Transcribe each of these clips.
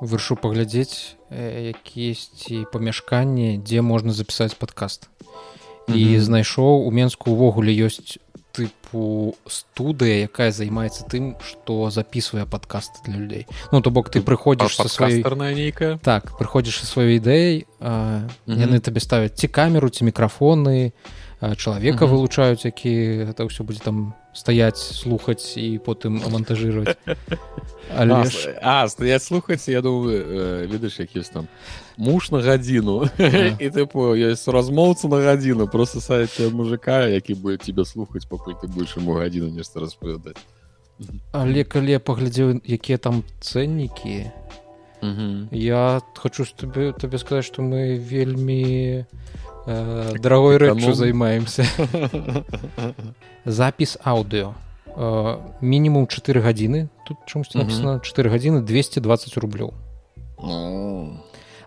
выршу паглядзець якісьці памяшканне дзе можна запісаць падкаст і mm -hmm. знайшоў у менску увогуле ёсць тыпу студыя якая займаецца тым што записывае падкаст для людзей ну то бок ты прыходзіш са сваёй нейкая так прыходзіш са сваёй ідэй mm -hmm. яны табе ставяць ці камеру ці мікрафоны чалавека mm -hmm. вылучаюць які гэта ўсё будзе там стаять слухаць і потым монтажировать. Але ж... а стаять слухаць я думаю э, ведаеш які там муж на гадзіну і тыпу ёсць размоўца на гадзіну просто сайце мужика які будет тебе слухаць пакуль ты будешь ему гадзіну нешта распавядаць але калі паглядзеў якія там цэннікі я хочу табе табе сказаць што мы вельмі э, дорогой рэчу займаемся. Запіс аўдыо э, мінімум 4 гадзіны тут чамусьці написано? 4 гадзіны 220 рублёў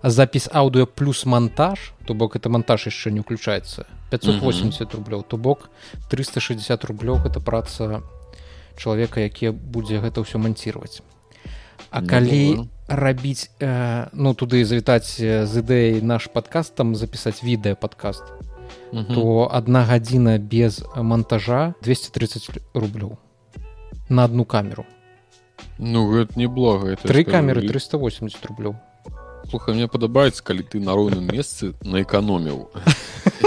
запіс аўдыо плюс монтаж. То бок это монтаж яшчэ не уключается 580 рублёў то бок 360 рублёў это праца чалавека які будзе гэта ўсё манціировать А калі рабіць э, ну туды завітаць з ідэяй наш падкаст там запісаць відэа падкаст то одна гадзіна без монтажа 230 рублёў на одну камеру. Ну гэта неблага это три камеры 380 рублёў Слухай, мне падабаецца калі ты на роўным месцы наэканоміў.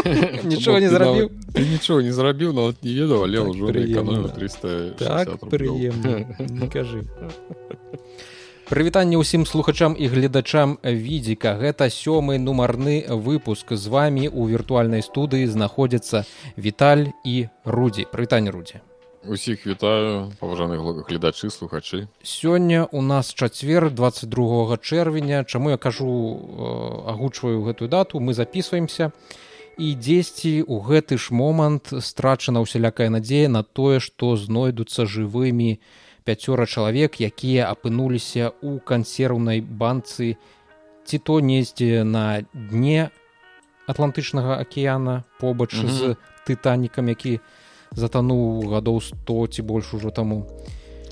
Нічого не зрабіў? нічого не зрабіў нават не ведаў але ўжо 300 так, кажы Прывітанне ўсім слухачам і гледачам відзіка. Гэта сёмы нумарны выпуск. З вами у віртуальнай студыі знаходзіцца Віталь і рудзі прывітанне рудзі усіх вітаю паважаных гледачы слухачы. Сёння у нас чацвер 22 чэрвеня. Чаму я кажу э, агучваю гэтую дату? Мы записываемся і дзесьці у гэты ж момант страчана усялякая надзея на тое што знойдуцца жывымі на пяцёра чалавек якія апынуліся ў кансерўнай банцы ці то несці на дне атлантычнага акеяна побач mm -hmm. з тытанікам які затануў гадоў 100 ці больш ужо таму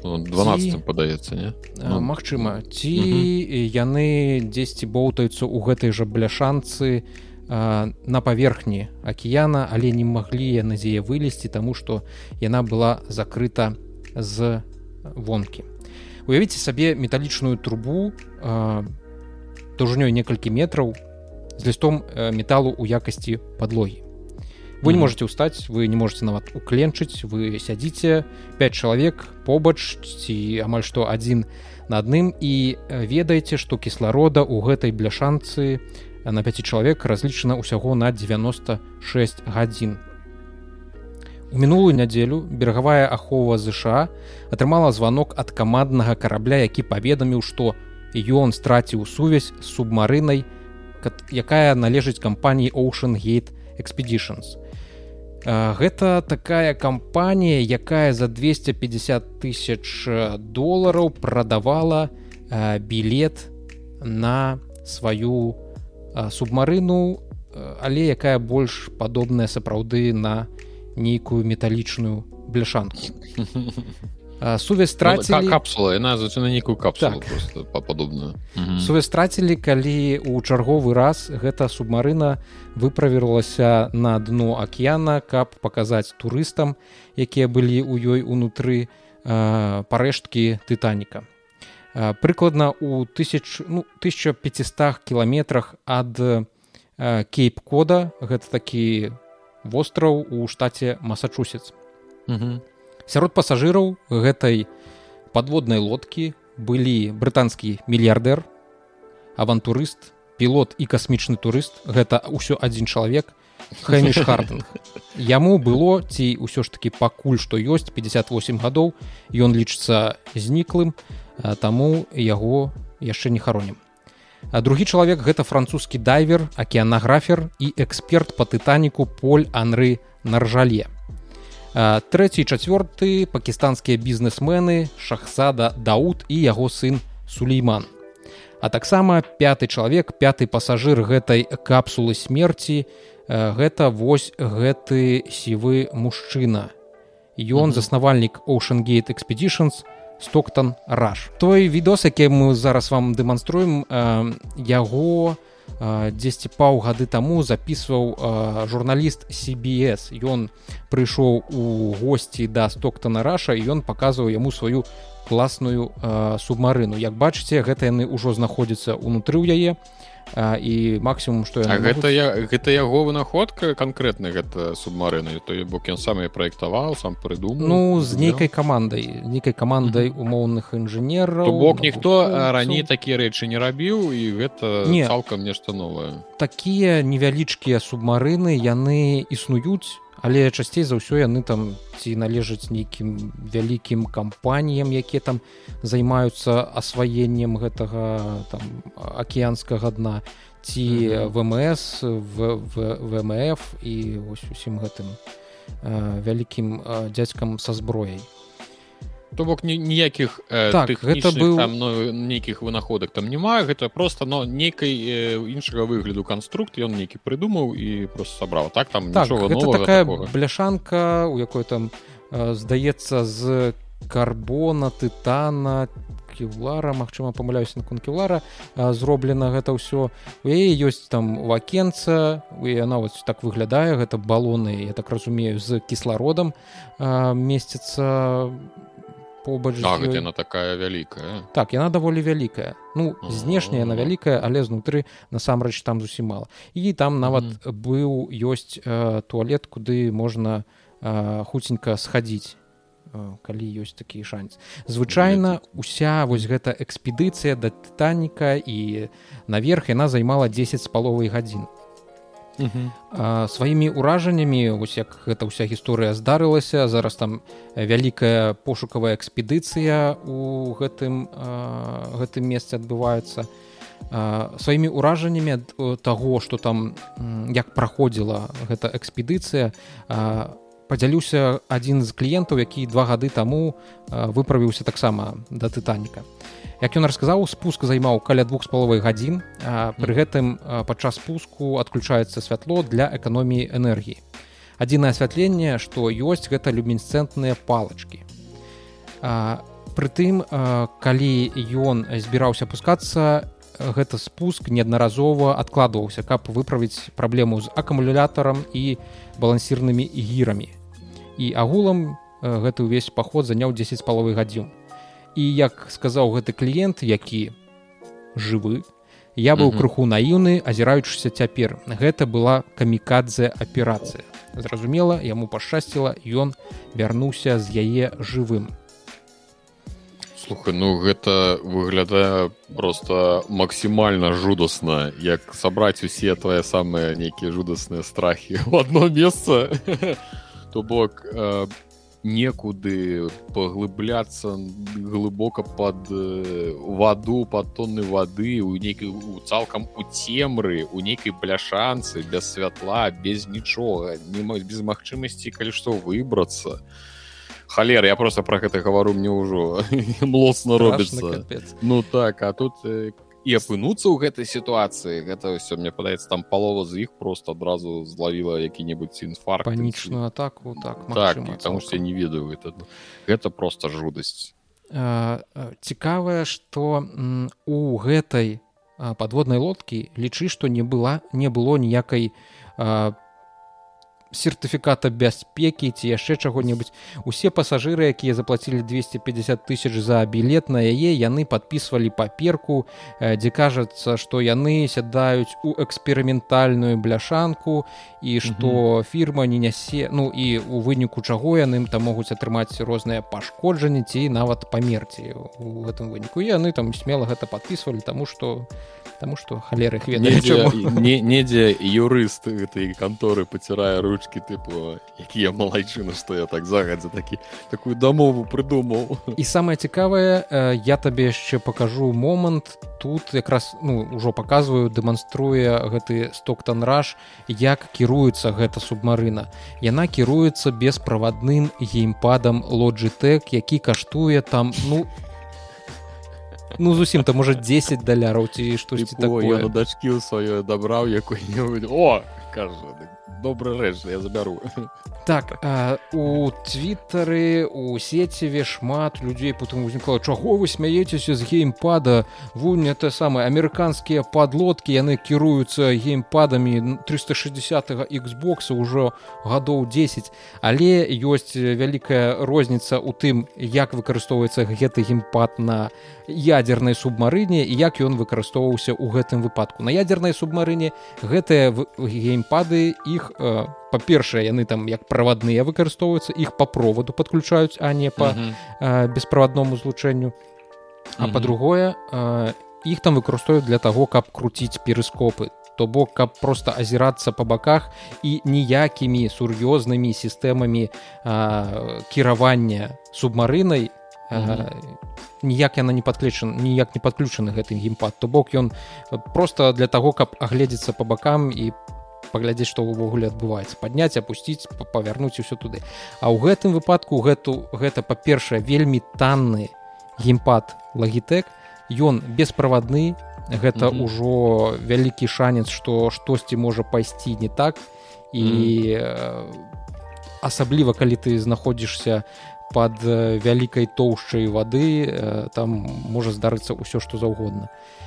12 ці... падаецца не ну. Магчыма ці mm -hmm. яны дзесьці боўтаюцца ў гэтай жа бляшанцы на паверхні акіяна але не маглі надзея вылезці таму што яна была закрыта з вонкі уявіце сабе металічную трубу даўжынёй некалькі метраў з лістом металу ў якасці подлогі вы не можете устаць вы не можете нават укленчыць вы сядзіце 5 чалавек побач ці амаль што адзін на адным і ведаеце што кісларода ў гэтай бляшанцы на 5 чалавек разлічана ўсяго на 96 гадзін У мінулую нядзелю берагавая ахова ЗША атрымала званок ад каманднага карабля, які паведаміў, што ён страціў сувязь з субмарынай, якая належыць кампаніі Ocean Gate Expeditions. Гэта такая кампанія, якая за 250 тысяч долараў прадавала білет на сваю субмарыну, але якая больш падобная сапраўды на нейкую металічную бляшанку. Сувязь страцілі ну, капсула яна на нейкую капсулу так. падобную сувязь страцілі калі у чарговы раз гэта субмарына выправілася на дно акіяна каб паказаць турыстам якія былі ў ёй унутры парэшткі тытаніка прыкладна у тысяч ну, 1500 кіламетрах ад кейп кода гэта такі востраў у штаце масачусец сярод пасажыраў гэтай подводнай лодкі былі брытанскі мільярдэр авантурыст пілот і касмічны турыст. Гэта ўсё адзін чалавек хэміш хардинг яму было ці ўсё ж таки пакуль што ёсць 58 гадоў ён лічыцца зніклым таму яго яшчэ не харонім другі чалавек гэта французскі дайвер, акеанаграфер і эксперт па тытаніку поль Анры наржале. Трэці чацвёрты пакістанскія бізнесмены Шахсада Дауд і яго сын Сулейман. А таксама пяты чалавек, пяты пасажыр гэтай капсулы смерці, гэта вось гэты сівы мужчына. Ён заснавальнік Ocean Gate Expeditions стоктан раш той відос які мы зараз вам дэманструем яго дзесьці паўгады таму записываў журналіст cbs ён прыйшоў у госці да стоктана раша ён паказваў яму сваю класную субмарыну. Як бачыце гэта яны ўжо знаходзяцца унутры ў яе а, і максімум што я гэта могуць... я гэта яго вынаходка канкрэтна гэта субмарына то бок ён сам праектаваў сам прыдумаў ну з нейкай камандай нейкай камандай умоўных інжынераў бок ніхто раней такія рэчы не рабіў і гэта не. цалкам нешта новае. Такія невялічкія субмарыны яны існуюць але часцей за ўсё яны там ці належаць нейкім вялікім кампаніям якія там займаюцца асваеннем гэтага там акіянскага дна ці вмс в вмф і вось усім гэтым вялікім дзядзькам са зброяй то бок ніякіх э, так, гэта быў там, ну, нейкіх вынаходак там няма гэта просто но нейкай э, іншага выгляду канструкт ён нейкі прыдумаў і просто сабраў. Так там так, такая такого. бляшанка у якой там э, здаецца з карбона тытана кевлара Мачыма памыляюся на конкевлара зроблена гэта ўсё. У яе ёсць там вакенца яна вот так выглядае гэта балоны я так разумею з кіслародам месяца побач так, яна такая вялікая так яна даволі вялікая ну знешняя яна вялікая але знутры насамрэч там зусім мала і там нават mm -hmm. быў ёсць э, туалет куды можна э, хуценька схадзіць э, калі ёсць такі шанец звычайна уся вось гэта экспедыцыя да тытаніка і наверх яна займала 10 з паловай гадзін сваімі ўражаннямі вось як гэта ўся гісторыя здарылася зараз там вялікая пошукавая экспедыцыя у гэтым гэтым месцы адбываецца. Сваімі ўражаннямі ад таго што там як праходзіла гэта экспедыцыя падзялюся адзін з кліентаў які два гады таму выправіўся таксама да тытаніка як ён расказаў спуск займаў каля двух з паловай гадзін пры гэтым падчас спуску адключаецца святло для эканоміі энергіі. Адзінае асвятленне што ёсць гэта люмінесцэнтныя палачкі. Прытым калі ён збіраўся пускацца гэта спуск неаднаразова адкладваўся каб выправіць праблему з акумулятарам і балансірнымі гірамі. І агулам гэты ўвесь паход заняў 10 з паловай гадзін і як сказаў гэты кліент які жывы я быў крыху наіўны азіраючыся цяпер. Гэта была камікадзе аперацыя. Зразумела яму пашчасціла ён вярнуўся з яе жывым. Слухай ну гэта выглядае просто максімальна жудасна як сабраць усе твае самыя нейкія жудасныя страхі в одно месца. То бок по некуды паглыбляцца глыбока под э, ваду под тонны вады у нейкай цалкам у цемры у нейкай бляшанцы без святла без нічога не без магчымасці калі што выбрацца халер я просто про гэта гавару мне ўжо млосна робіцца ну так а тут э, і апынуцца ў гэтай сітуацыі гэта ўсё мне падаецца там палова з іх просто адразу злавіла які-небудзь інфаркт панічную атаку так так потому что не ведаю это. Гэта просто жудасць цікавае что у гэтай подводнай лодкі лічы што не была не было ніякай сертыфіката бяспекі ці яшчэ чаго-небудзь. Усе пасажыры якія заплацілі 250 тысяч за білет на яе яны подписывалі паперку дзе кажацца што яны сядаюць у эксперыментальную бляшанку і што фірма не нясе ну і у выніку чаго яны там могуць атрымаць розныя пашкоджанні ці нават памерці у гэтым выніку. Яны там смела гэта подписывалі таму что Таму што халеры не недзе юрыст гэтай канторы пацірае ручки тыпу якія малайчыны што я так загадзя такі такую дамову прыдумаў і самае цікавае я табе яшчэ пакажу момант тут якраз ну ўжо паказваю дэманструе гэты стоктан раш як кіруецца гэта субмарына. Яна кіруецца бесправадным геймпадам лоджитэк які каштуе там ну ну зусім там можа 10 даляраў ці штосьці такое? дачкі ў сваё дабраў якой-небудзь о кажа добры рэч я забяру так а, у твиттары у сеціве шмат людзей потым узнікла чаго вы смяецеся з геймпада? Вунь это самыя амерыканскія подлодкі яны кіруюцца геймпадамі 360 xбокса ўжо гадоў 10 але ёсць вялікая розніца у тым як выкарыстоўваецца гэты геймпад на ядернай субмарыне як ён выкарыстоўваўся ў гэтым выпадку. На ядернай субмарыне гэтыя геймпады іх по па-першае яны там як правадныя выкарыстоўваюцца іх по проводу подключаюць а не по беспроводному злучэнню. А по-другое іх там выкарыстоўваюць для того каб круціць перыскопы то бок каб просто азірацца по баках і ніякімі сур'ёзнымі сістэмамі кіравання субмарынай ніяк яна не падключана ніяк не падключаны гэтым геймпад. То бок ён просто для того каб агледзецца по бакам і паглядзець што ўвогуле адбываецца. Падняць апусціць павярнуць усё туды. А ў гэтым выпадку гэту гэта па-першае вельмі танны геймпад лагітэк ён бесправадны гэта ўжо mm -hmm. вялікі шанец што штосьці можа пайсці не так. І mm -hmm. асабліва калі ты знаходзішся под вялікай тоўшчай вады там можа здарыцца ўсё што заўгодна. і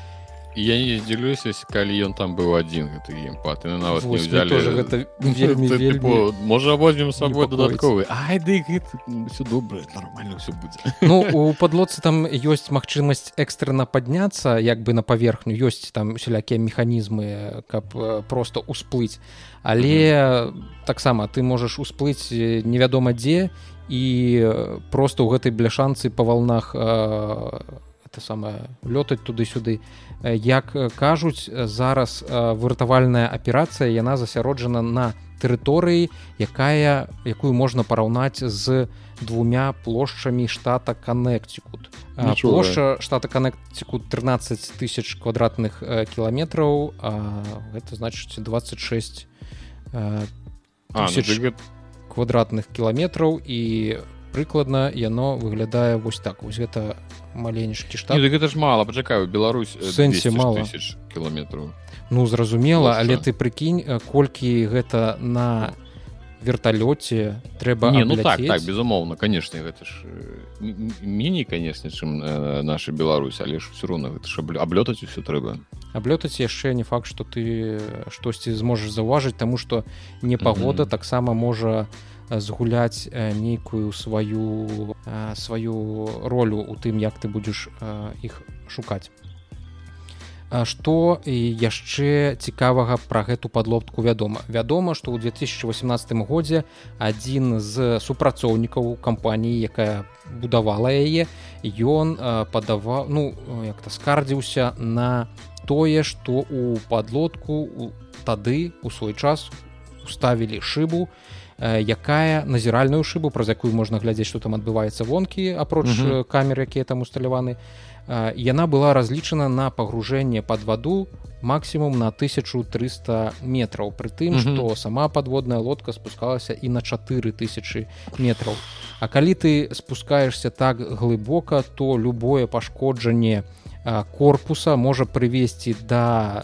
я не дзялюся калі ён там быў адзін гэты геймпад. І нават не взяли. гэта вельмі, вельмі... можа возьмем сабой дадатковы все добра нормально все будзе ну у подлодцы там ёсць магчымасць экстрана падняцца як бы на паверхню ёсць там усялякія механізмы каб просто усплыць але таксама ты можаш усплыць невядома дзе і просто ў гэтай бляшанцы па валнах самае лётаць туды-сюды як кажуць зараз выратавальная аперацыя яна засяроджана на тэрыторыі якая якую можна параўнаць з двумя плошчамі штата канекцікут плошча штата канекціку 13 тысяч квадратных кіламетраў гэта значыць 26 тысяч квадратных кіламетраў і прыкладна яно выглядае вось так. Вось гэта маленечкі штат. Не, гэта ж мала пачакаю Беларусь сэнсе мало кіламетраў Ну зразумела але ты прыкінь колькі гэта на верталёце трэба не ну так так безумоўна канешне гэта ж міні канешне чым наша Беларусь але ж все роўна гэта ж аблётаць усё трэба. Аблётаць яшчэ не факт что ты штосьці зможаш заўважыць таму што непагода mm -hmm. таксама можа не згуляць нейкую сваю сваю ролю у тым як ты будзеш іх шукаць. Што і яшчэ цікавага пра гэту падлодку вядома? Вядома што ў 2018 годзе адзін з супрацоўнікаў кампаніі якая будавала яе ён падаваў ну як-то скардзіўся на тое што у падлодку тады у свой час уставілі шыбу і якая назіральную шыбу праз якую можна глядзець што там адбываецца вонкі апроч mm -hmm. камер якія там усталяваны яна была разлічана на пагружэнне под ваду максімум на 1300 метраў пры тым што mm -hmm. сама подводная лодка спускалася і на 4000 метраў А калі ты спускаешься так глыбока то любое пашкоджанне корпуса можа прывесці да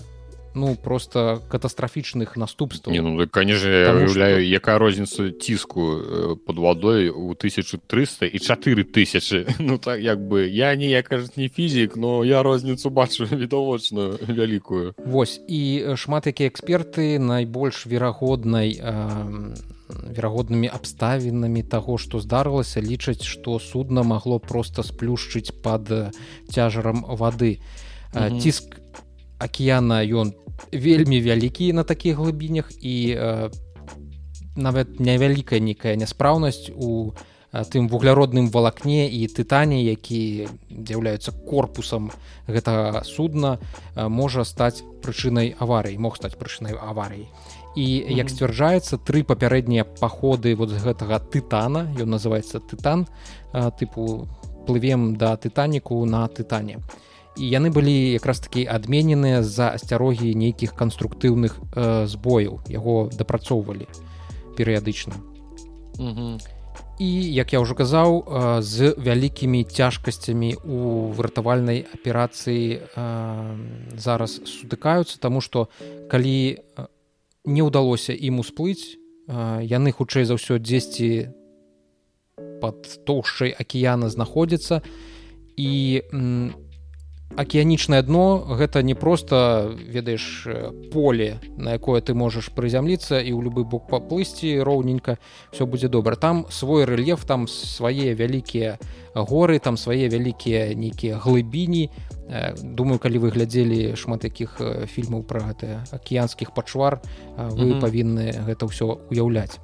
ну просто катастрафічных наступстваў ну, конечно уяўляю что... якая розніца ціску под вадой у 1300 і 4000 ну так як бы я не я кажуць не фізік но я розніцу бачу відавочную вялікую Вось і шмат якія эксперты найбольш верагоднай э, верагоднымі абставінамі таго што здарылася лічаць што судна магло просто сплюшчыць под цяжарам вады ціск акіяна ён вельмі вялікі на такіх глыбінях і э, нават невялікая нейкая няспраўнасць у тым вугляродным валакне і тытане які з'яўляюцца корпусам гэтага судна можа стаць прычынай аварыі мог стаць прычынай аварыі і mm -hmm. як сцвярджаецца тры папярэднія паходы вот з гэтага тытана ён называется тытан тыпу плывем да тытаніку на тытане і яны былі якраз такі адмененыя з-за асцярогі нейкіх канструктыўных э, збояў. Яго дапрацоўвалі перыядычна. І як я ўжо казаў э, з вялікімі цяжкасцямі у выратавальнай аперацыі э, зараз сутыкаюцца таму што калі не ўдалося ім усплыць яны хутчэй за ўсё дзесьці под тоўшчай акіяна знаходзіцца і акіянічнае дно гэта не просто ведаеш поле на якое ты можаш прызямліцца і ў любы бок паплысці роўненька все будзе добра. Там свой рэльеф там свае вялікія горы там свае вялікія нейкія глыбіні. Думаю калі вы глядзелі шмат якіх фільмаў пра гэтыя акіянскіх пачвар вы mm -hmm. павінны гэта ўсё уяўляць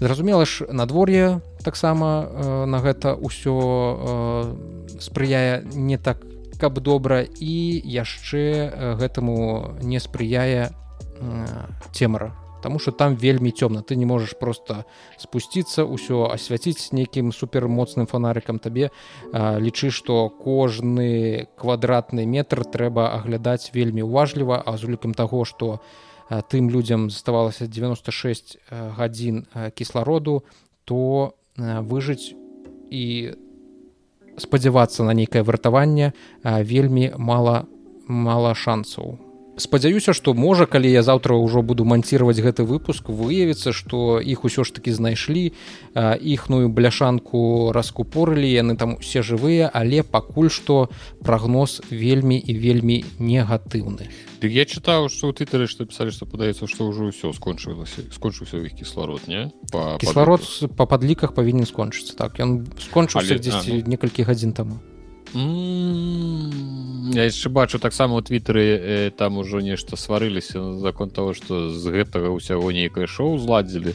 зразумела ж надвор'е таксама э, на гэта ўсё э, спрыяе не так каб добра і яшчэ э, гэтаму не спрыяе э, цемара Таму что там вельмі цёмна. Ты не можаш просто спусціцца ўсё асвяціць нейкім супермоцным фонарыкам табе э, лічы што кожны квадратны метр трэба аглядаць вельмі уважліва а з улікам таго што тым людзям заставалася 96 гадзін кіслароду то выжыць і спадзявацца на нейкае вартаванне вельмі мала мала шансаў спадзяюся што можа калі я заўтра ўжо буду манціраваць гэты выпуск выявіцца што іх усё ж таки знайшлі іхную бляшанку раскупорылі яны там усе жывыя але пакуль што прагноз вельмі і вельмі негатыўны. Дык я чытаў што ў тытары што пісалі што падаецца што ўжо ўсё скончылася скончыўся іх кісларод не? Па кісларод па падліках павінен скончыцца так ён скончыўся дзесьці ну... некалькі гадзін таму Я яшчэ бачу таксама у твиттары э, там ужо нешта сварыліся закон того што з гэтага ўсяго нейкае шоу зладзілі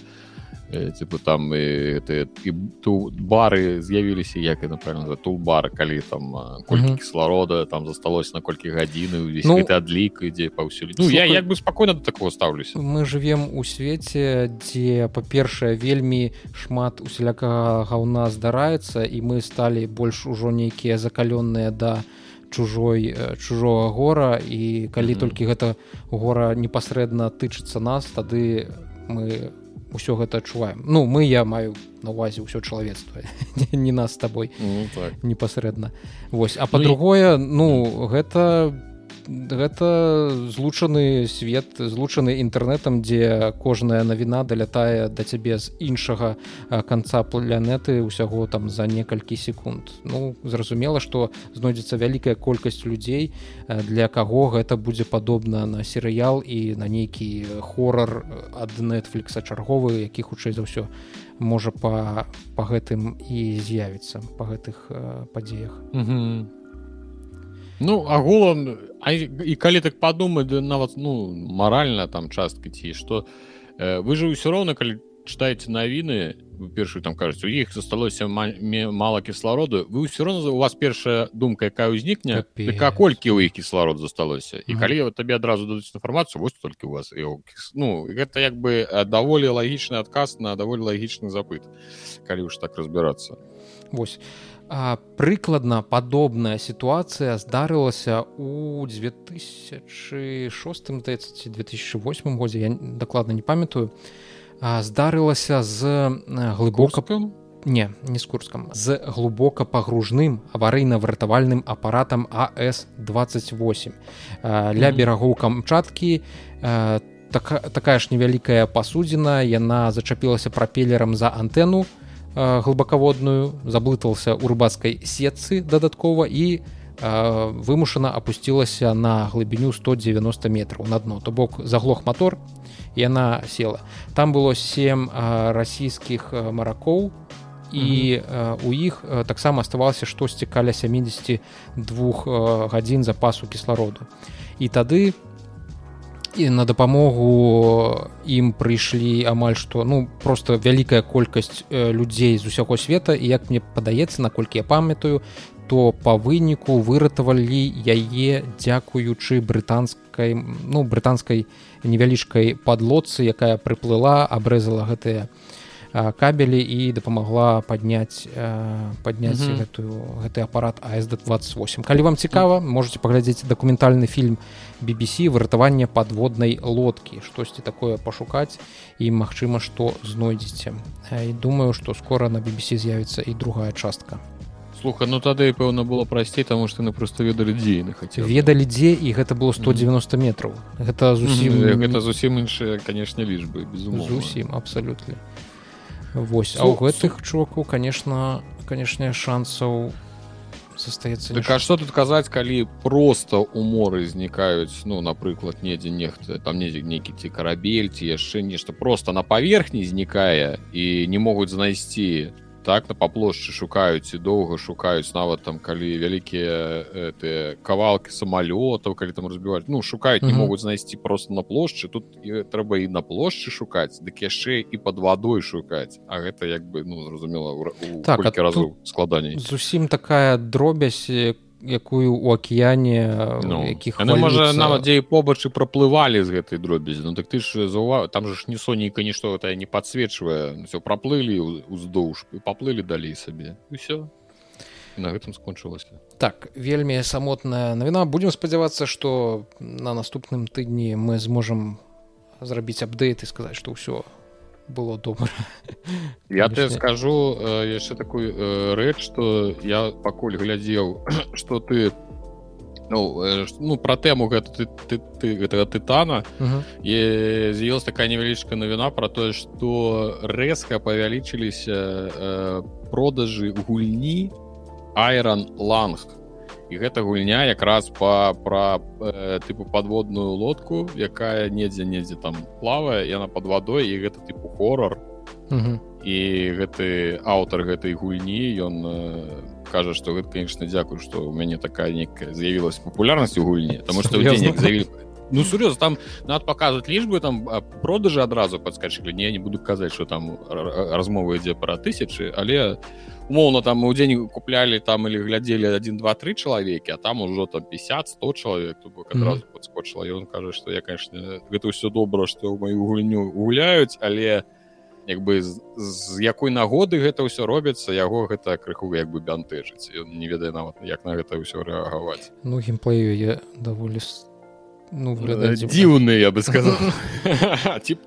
типа там і, і, і ту бары з'явіліся як і напэўна тулбар калі там колькі mm -hmm. кісларода там засталось на колькі гадзіны увесь ну, адлік ідзе паўсюль ну, я як бы спакойна до такого стаўлюся мы живвем у свеце дзе па-першае вельмі шмат усялякага гаўна здараецца і мы сталі больш ужо нейкія закалённыя да чужой чужого гора і калі mm -hmm. толькі гэта гора непасрэдна тычыцца нас тады мы у ўсё гэта адчуваем. Ну мы я маю на увазе ўсё чалавецтва. Не нас з табой ну, так. непасрэдна. Восьось а па-другое ну гэта гэта злучаны свет злучаны інтэрнетам дзе кожная навіна далятае да цябе з іншага канца планеты ўсяго там за некалькі секунд ну зразумела што знойдзецца вялікая колькасць людзей для каго гэта будзе падобна на серыял і на нейкі хорар ад нетфлікса чарговы які хутчэй за ўсё можа па па гэтым і з'явіцца па гэтых падзеях угу. Ну агулам і калі так падумаць нават ну маральна там частка ці што э, вы же ўсё роўна калі читаеце навіны першую там кажуць у іх засталося мала кіслароду вы ўсё роўна у вас першая думка якая ўзнікне колькі ў іх кісларод засталося і калі вот табе адразу дадуць інфармацыю вось толькі у вас ну гэта як бы даволі лагічны адказ на даволі лагічны запыт калі ўж так разбірацца восьось прыкладна падобная сітуацыя здарылася у 2006 2008 годзе я дакладна не памятаю. Здарылася з глыбока не не з курскам з глубока пагружным аварыйна-вартавальным апаратам ас 28 ля берагоў камчаткі так, такая ж невялікая пасудзіна яна зачапілася прапелерам за антэну глыбакаводную заблытался у рыбацкай сетцы дадаткова і вымушана опусцілася на глыбіню 190 метров на дно. То бок заглох мотор яна села. Там было 7 расійскіх маракоў і у іх таксама оставалася штосьці каля 72 гадзін запасу кіслароду і тады у на дапамогу ім прыйшлі амаль што ну просто вялікая колькасць людзей з усяго света. І як мне падаецца наколькі я памятаю то па выніку выратавалі яе дзякуючы брытанскай ну брытанскай невялічкай падлодцы якая прыплыла абрэзала гэтыя кабелі і дапамагла падняць падняць mm -hmm. гэтую гэты апарат асд 28 калі вам цікава можете паглядзець дакументальны фільм BBC выратаванне подводнай лодкі штосьці такое пашукаць і магчыма што знойдзеце. І думаю што скора на BBC з'явіцца і другая частка. Слуха ну тады пэўна было прасцей таму што яны просто ведалі дзейны хацеў ведалі дзе і гэта было 190 метраў. Гэта зусім mm -hmm. гэта зусім іншыя канешне лічбы зусім абсалютна Вось. А ў гэтых чувакаў конечно канешне шансаў застаецца так, а что тут казаць калі просто у моры знікаюць ну напрыклад недзе нехта там недзе нейкі ці карабель ці яшчэ нешта просто на паверхні знікае і не могуць знайсці так на па плошчы шукаюць і доўга шукаюць нават там калі вялікія ты кавалкі самалётаў калі там разбіваць ну шукаюць не mm -hmm. могуць знайсці просто на плошчы. Тут трэба і на плошчы шукаць дык яшчэ і под вадой шукаць. А гэта як бы ну зразумела так, разу складаней. зусім такая дробязь якую у акіяне ну, якіх можа нават дзе побач і праплывалі з гэтай дробязі. Ну так ты ж заўва там же ж не сонейка нішто гэта не подсвечвае все праплылі уздоўж і паплылі далей сабе. Все на гэтым скончылася. Так вельмі самотная навіна. Будемм спадзявацца что на наступным тыдні мы зможам зрабіць апдейт і сказаць что ўсё было добра я тебе скажу э, яшчэ такую э, рэч что я пакуль глядзеў что ты ну, э, ну про тэму гэта ты, ты, ты гэтага тытана з'явилась такая невялічка навіна про тое что рэзка павялічыліся продажы гульні айрон ланг і гэта гульня якраз па пра э, тыпу подводную лодку якая недзе недзе там плавае яна под вадой і гэта тыпу хорор і гэты аўтар гэтай гульні ён э, кажа што гэта конечно дзякую што у мяне такая некая з'явілась папулярнасць у гульні там што заявілі ну сур'ёз там над паказваць лічбы там продажы адразу падскачылі не не буду казаць что там размова ідзе пра тысячы але у умоўно там у дзень куплялі там или глядзелі один два три чалавекі а там ужо там 50 100 чалавек адразу mm -hmm. подскочыла ён кажа что я конечно гэта ўсё добра что ў маю гульню гуляюць але як бы з, з якой нагоды гэта ўсё робіцца яго гэта крыху як бы бянтэжыць. Ён не ведае нават як на гэта ўсё рэагаваць. Ну геймплею я даволі ну дзіўны я бы сказал.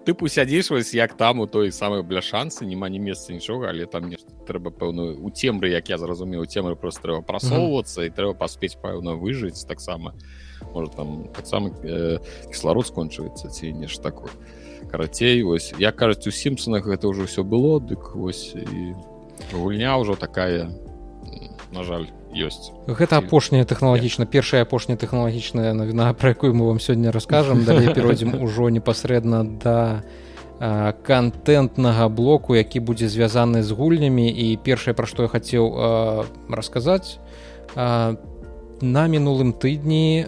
Тыпу сядзіш вось як там у той самой бляшанцы няма не месца нічога але там нешта трэба пэўную у цемры як я зразумеў цемры просто трэба прасоўвацца і трэба паспець пэўна выжыць таксама может там таксама э, кісларод скончваецца ці нешта такое. Карацей вось я кажуць у сімпсонах гэта ўжо ўсё было дык вось і гульня ўжо такая на жаль ёсць. Гэта апошняя тэхналагічна першая апошняя тэхналагічная навіна про якую мы вам сёння расскажам далей перайдзем ужо непасрэдна да контентнага блоку які будзе звязаны з гульнямі. І першае пра што я хацеў расказаць на мінулым тыдні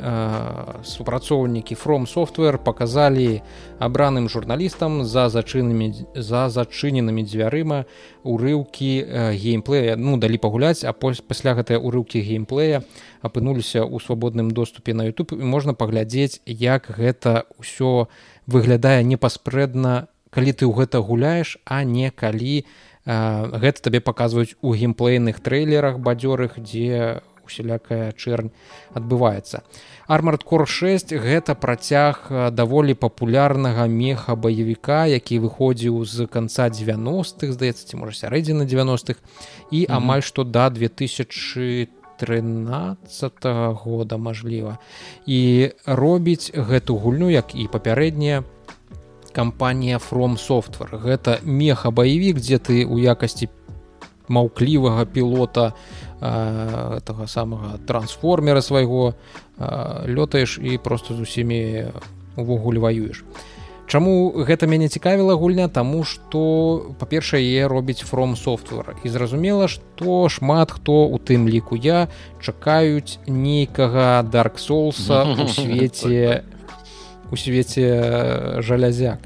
супрацоўнікі from софтвер показалі абраным журналістам за зачынамі за зачыненымі дзвярыма урыўкі геймплея ну далі пагуляць а пасля гэтыя урыўкі геймплея апынуліся ў свабодным доступе на youtube. І можна паглядзець як гэта ўсё выглядае непаспрэдна калі ты ў гэта гуляеш а не калі гэта табе паказваюць у геймплейных трэйлерах бадзёрых дзе усялякая чэрнь адбываецца. Армард кор 6 гэта працяг даволі папулярнага меха баевіка які выходзіў з канца 90-х здаецца ці можа сярэдзіна 90-х і амаль што да 2000 13 года мажліва. І робіць гэту гульню як і папярэдняя кампанія from софтвер гэта меха баевік дзе ты у якасці маўклівага пілота гэтага самага трансформера свайго лётаеш і просто з усімі увогуле ваюеш. Чаму гэта мяне цікавіла гульня? Таму што па-першае яе робіць from софтвер і зразумела што шмат хто у тым ліку я чакаюць нейкага dark соуса у свеце у свеце жалязяк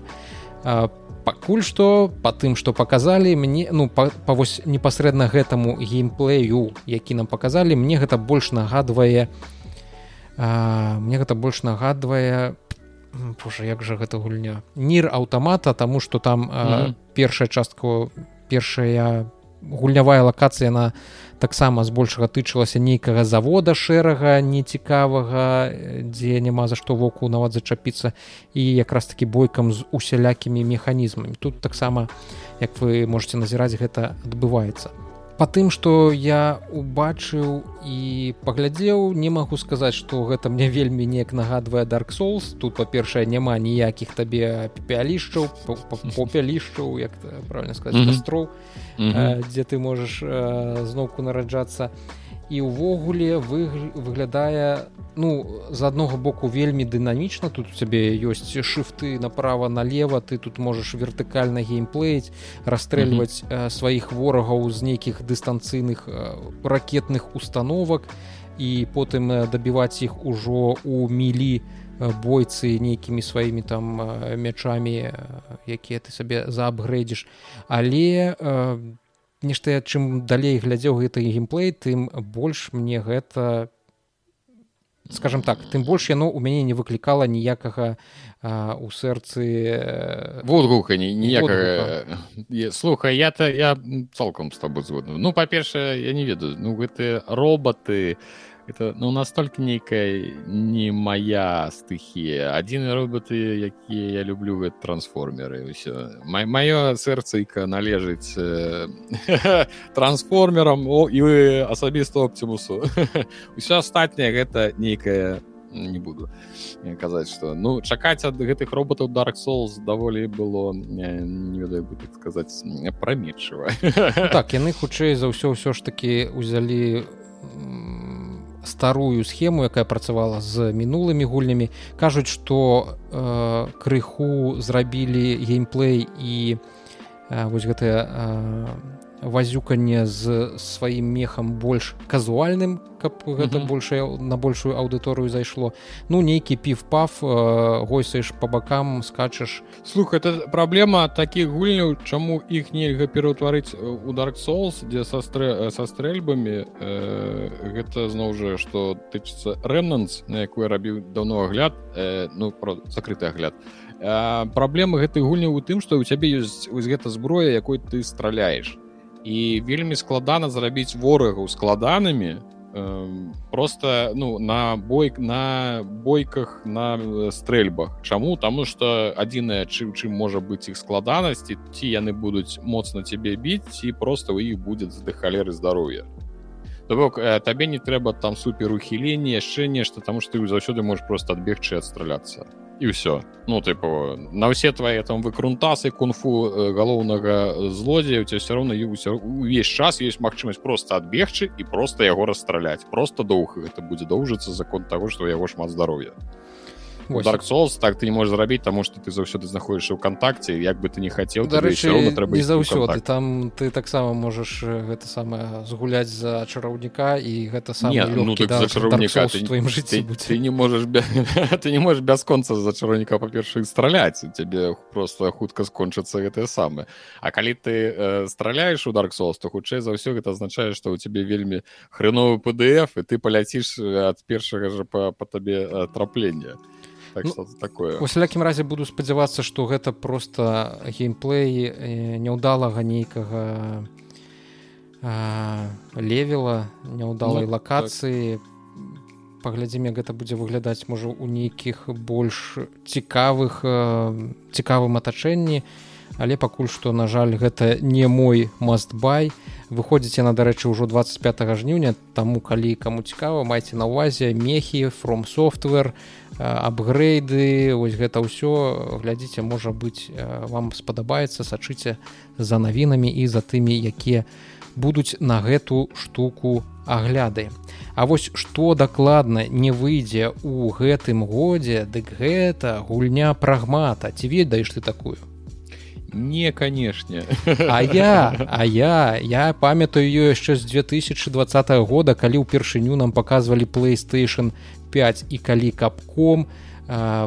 пакуль што по тым что показалі мне ну па, па вось непасрэдна гэтаму геймплею які нам показалі мне гэта больш нагадвае а, мне гэта больш нагадвае Боже, як жа гэта гульня нір аўтамата тому что там mm -hmm. першая частка першая гульнявая лакацыя на таксама збольшага тычылася нейкага завода шэрага нецікавага дзе няма за што воку нават зачапіцца і якраз таки бойкам з усялякімі механізмамі. Тут таксама як вы можете назіраць гэта адбываецца. По тым что я убачыў і паглядзеў не магу сказаць что гэта мне вельмі неяк нагадвае dark souls. Тут па-першае няма ніякіх табе пялішчаў попялішчаў як правильно сказать кастроў дзе ты можаш зноўку нараджацца і ўвогуле вы выглядае ну з аднаго боку вельмі дынамічна тут у цябе ёсць шыфты направо налево ты тут можаш вертыкальна геймплеіць расстрэльваць mm -hmm. сваіх ворагаў з нейкіх дыстанцыйных ракетных установак і потым дабіваць іх ужо у мілі бойцы нейкімі сваімі там мячамі якія ты сабе заапгрэдзіш але нешта я чым далей глядзеў гэты геймплей тым больш мне гэта не скажем так тым больш яно у мяне не выклікала ніякага у сэрцы э, водгука ніякага. слухай я то я цалкам з табой згодна ну па-першае я не ведаю ну гэтыя роботы это ну настолькі нейкая не моя стыхія адзіны роботы якія я люблю гэта трансформеры ўсё маё сэрцайка належыць э, трансформерам о і асабіста оптимусу. Ўсё астатняе гэта нейкая не буду казаць что ну чакаць ад гэтых роботаў dark souls даволі было не, ведаю так сказаць прамечыва ну, так яны хутчэй за ўсё ўсё ж таки узялі старую схему якая працавала з мінулымі гульнямі. Кажуць што э, крыху зрабілі геймплей і э, вось гэтыя э, вазюканне з сваім мехам больш казуальным каб гэта mm -hmm. большая на большую аўдыторыю зайшло. Ну нейкі піф паф э, гойсаеш по бакам скачаш. Слух это праблема такіх гульняў чаму іх нельга пераўтварыць у dark souls дзе са стрэ са стрэльбамі э, гэта зноў жа што тычыцца рэмнанс на якую рабіў даўно агляд э, ну про закрыты агляд. Праблема гэтай гульні ў тым што у цябе ёсць вось гэта зброя якой ты страляеш і вельмі складана зрабіць ворагаў складанымі э, просто ну на бой на бойках на стрэльбах. Чаму? Таму что адзінае чым чым можа быць іх складанасці ці яны будуць моцна цябе біць ці просто у іх будет з халеры здароўя То бок э, табе не трэба там супер ухіленне яшчэ нешта таму што ты заўсёды можешь просто адбегчы адстраляцца і ўсё ну тыпу на ўсе твае там выкрунтасы кунфу э, галоўнага злодзея у тебя все равно увесь час есть магчымасць просто адбегчы і просто яго расстраляць просто доўга гэта будзе доўжыцца закон того что яго шмат здароўя Dark Souls так ты не можешь зрабіць тому что ты заўсёды знаходишься ў кантакце як бы ты не хацеў трэба не заўсёды там ты таксама можаш гэта самае згуляць за чараўніка і гэта сам ну, так чараўніка твоим жыцці ты, ты не можешь ты не можешь бясконца за чараўніка па-першых страляць цябе просто хутка скончыцца гэтае самае А калі ты э, страляешь у Dark Souls то хутчэй за ўсё гэта азначае что у тебе вельмі хреновы PDF і ты паляціш ад першага жа па, па табе траплення так ну, такое. у сялякім разе буду спадзявацца што гэта просто геймплей няўдалага нейкага левела няўдалай ну, лакацыі. Так. паглядзім як гэта будзе выглядаць можа у нейкіх больш цікавых цікавым атачэнні але пакуль што на жаль гэта не мой мастбай выходзіць яна дарэчы ўжо 25 жніўня таму калі каму цікава майце на увазе мехі from софтвер апгрейды ось гэта ўсё. Глядзіце можа быць вам спадабаецца сачыце за навінамі і за тымі якія будуць на гэту штуку агляды. А вось што дакладна не выйдзе ў гэтым годзе дык гэта гульня прагмата. Ці ведаеш ты такую не канешне а я а я я памятаю ее яшчэ з 2020 года калі ўпершыню нам показывалі playstation 5 і калі капком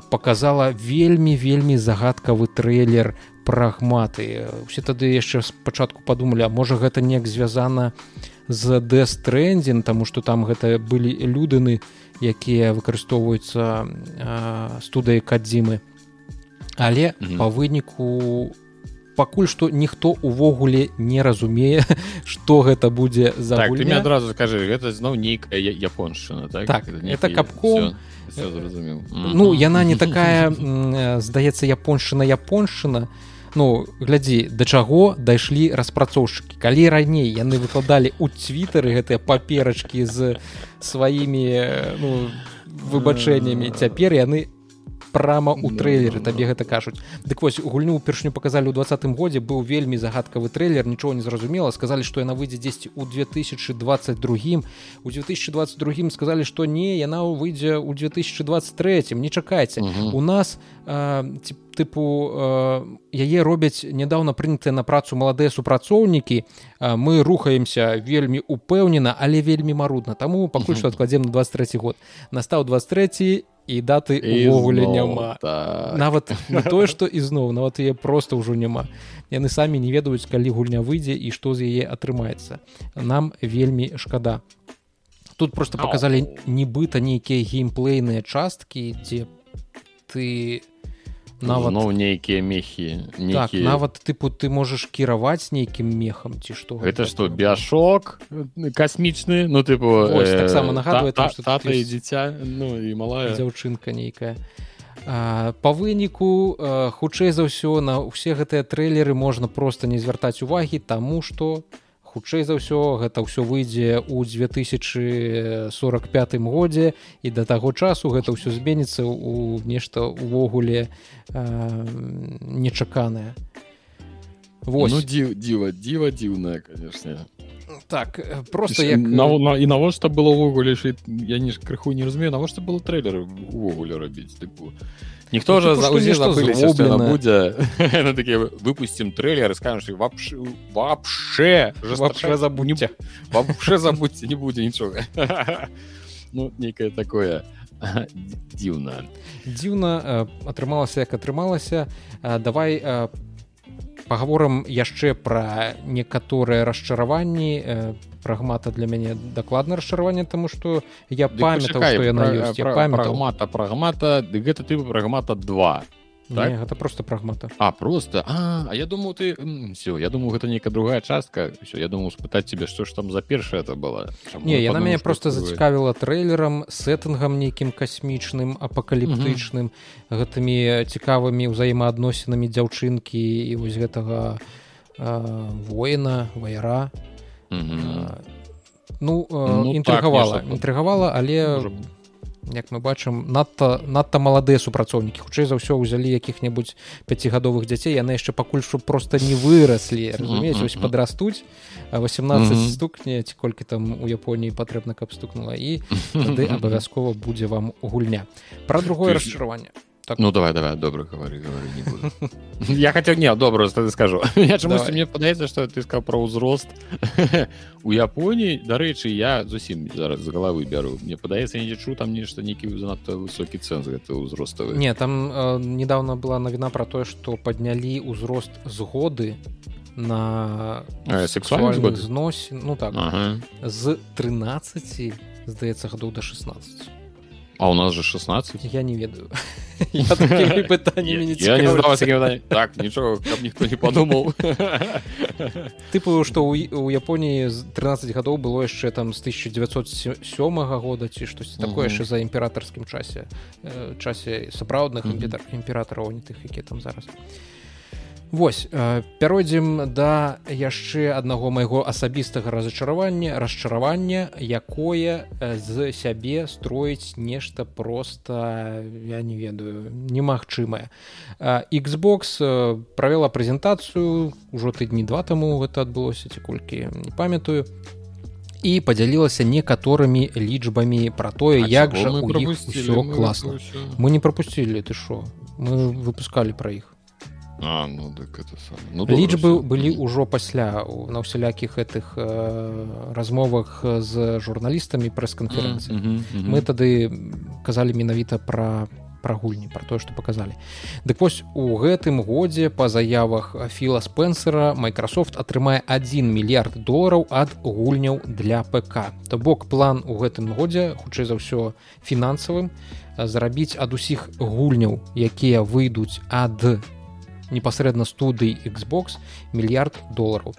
показала вельмі вельмі загадкавы трейлер прагматы усе тады яшчэ спачатку падумалі а можа гэта неяк звязана з дэстрендзін тому что там гэта былі людыны якія выкарыстоўваюцца студыі кадзімы. Але mm -hmm. по выніку пакуль што ніхто увогуле не разумее что гэта будзе за так, адразу скажи гэта зноў нейкая японшчына так, так это, это капком. ну яна не такая здаецца японшчына японшчына ну глядзі да чаго дайшлі распрацоўшчыкі. Калі раней яны выкладалі ў твиттары гэтыя паперачкі з сваімі ну, выбачэннямі цяпер яны прама у трэйлеры табе гэта кажуць. Дык вось гульню ўпершню показалі ў двадцатым годзе быў вельмі загадкавы трэйлер нічого не зразумела. Сказалі што яна выйдзе дзесьці ў 2022 у 2022 сказалі што не яна выйдзе ў 2023 не чакайце. У нас ці тыпу яе робяць нядаўна прынятыя на працу маладыя супрацоўнікі. Мы рухаемся вельмі упэўнена але вельмі марудна. Таму пакуль што адкладзем на 23 год. Настаў 23 і даты увогуле няма так. нават не тое што ізноў нават яе просто ўжо няма яны самі не ведаюць калі гульня выйдзе і што з яе атрымаецца нам вельмі шкада тут просто показалі нібыта нейкія геймплейныя часткі дзе ты не нават ну нейкія мехі так, нават тыпу ты можаш кіраваць нейкім мехам ці што гэта што бяшок касмічны ну тыпу э, таксама нагадвае та, та, та, та, і дзіця ну і малая. Дзяўчынка нейкая па выніку хутчэй за ўсё на ўсе гэтыя трэйлеры можна просто не звяртаць увагі таму што у хутчэй за ўсё гэта ўсё выйдзе ў 2045 годзе і да таго часу гэта ўсё зменіцца ў нешта увогуле э, нечаканае. Вось. Ну, дзіва дзіва дзіва дзіўная конечно так просто як... на, на, і навошта было ўвогуле я не крыху не разумею навошта было трэйлеры увогуле рабіць тыпу ніхто ну, же будзе такі выпусцім трэйлер скажаш вообще вообще забудьце вообще забудьце не будзе нічога ну некае такое дзіўна дзіўна атрымалася як атрымалася давай по паговорам яшчэ пра некаторыя расчараванні. Э, прагмата для мяне дакладна расчараванне таму што я памятаў што яна ёсць прагмата прагмата ды гэта ты прагмата 2 так? Не, гэта просто прагмата. А просто? А, а я думаю ты все я думаю гэта нейкая другая частка. Все я думаю спытаць тебе што ж там за першае это было. Чаму не яна мяне просто зацікавіла трэйлерам сеттынгам нейкім касмічным апакаліптычным гэтымі цікавымі ўзаемаадносінамі дзяўчынкі і вось гэтага воіна ваяра ну, ну інтрыгавала так, інтрыгавала але як мы бачым надта надта маладыя супрацоўнікі. Хутчэй за ўсё ўзялі якіх-небудзь пяцігадовых дзяцей яны яшчэ пакуль што просто не выраслі разумець вось падрастуць 18 стукне ці колькі там у Японіі патрэбна каб стукнула і тады абавязкова будзе вам гульня. Пра другое расчараванне так. ну давай давай добра говори, говори не буду. я хотел не добра тады скажу. Я чамусь мне падаецца что ты сказал про ўзрост у Японіі дарэчы я зусім зараз з головы бяру мне падаецца не лічу там нешта нейкі занадта высокі цэнз гэта ўзроставы не там э, недавно была навіна про тое что паднялі ўзрост згоды на сексуальны знос ну так ага. з 13 здаецца гадоў до 16 А у нас же 16 я не ведаю. Так нічого каб ніхто не подумал. Тыпу что у Японіі з 13 гадоў было яшчэ там з 1907 года ці штосьці такое яшчэ за імператорскім часе часе сапраўдных імператораў не тых якія там зараз Вось э, пяройдзем да яшчэ аднаго майго асабістага разачаравання расчаравання якое э, з сябе строіць нешта просто я не ведаю немагчымае. Э, Xbox правяла прэзентацыю ўжо тыдні два таму гэта адбылося ці колькі не памятаю і падзялілася некаторымі лічбамі пра тое а як жа у іх усё класна. мы не пропусцілі ты що мы выпускалі пра іх А, ну, так это сам. Ну, лічбы былі ўжо пасля на ўсялякіх гэтых э, размовах з журналістамі прэс-канферэнцыі mm -hmm, mm -hmm. мы тады казалі менавіта пра гульні про тое што паказалі дык вось у гэтым годзе па заявах філа спенсера Microsoft атрымае 1 мільярд долараў ад гульняў для ПК то бок план у гэтым годзе хутчэй за ўсё фінансавым зарабіць ад усіх гульняў якія выйдуць ад непасрэдна студый Xbox мільярд долараў.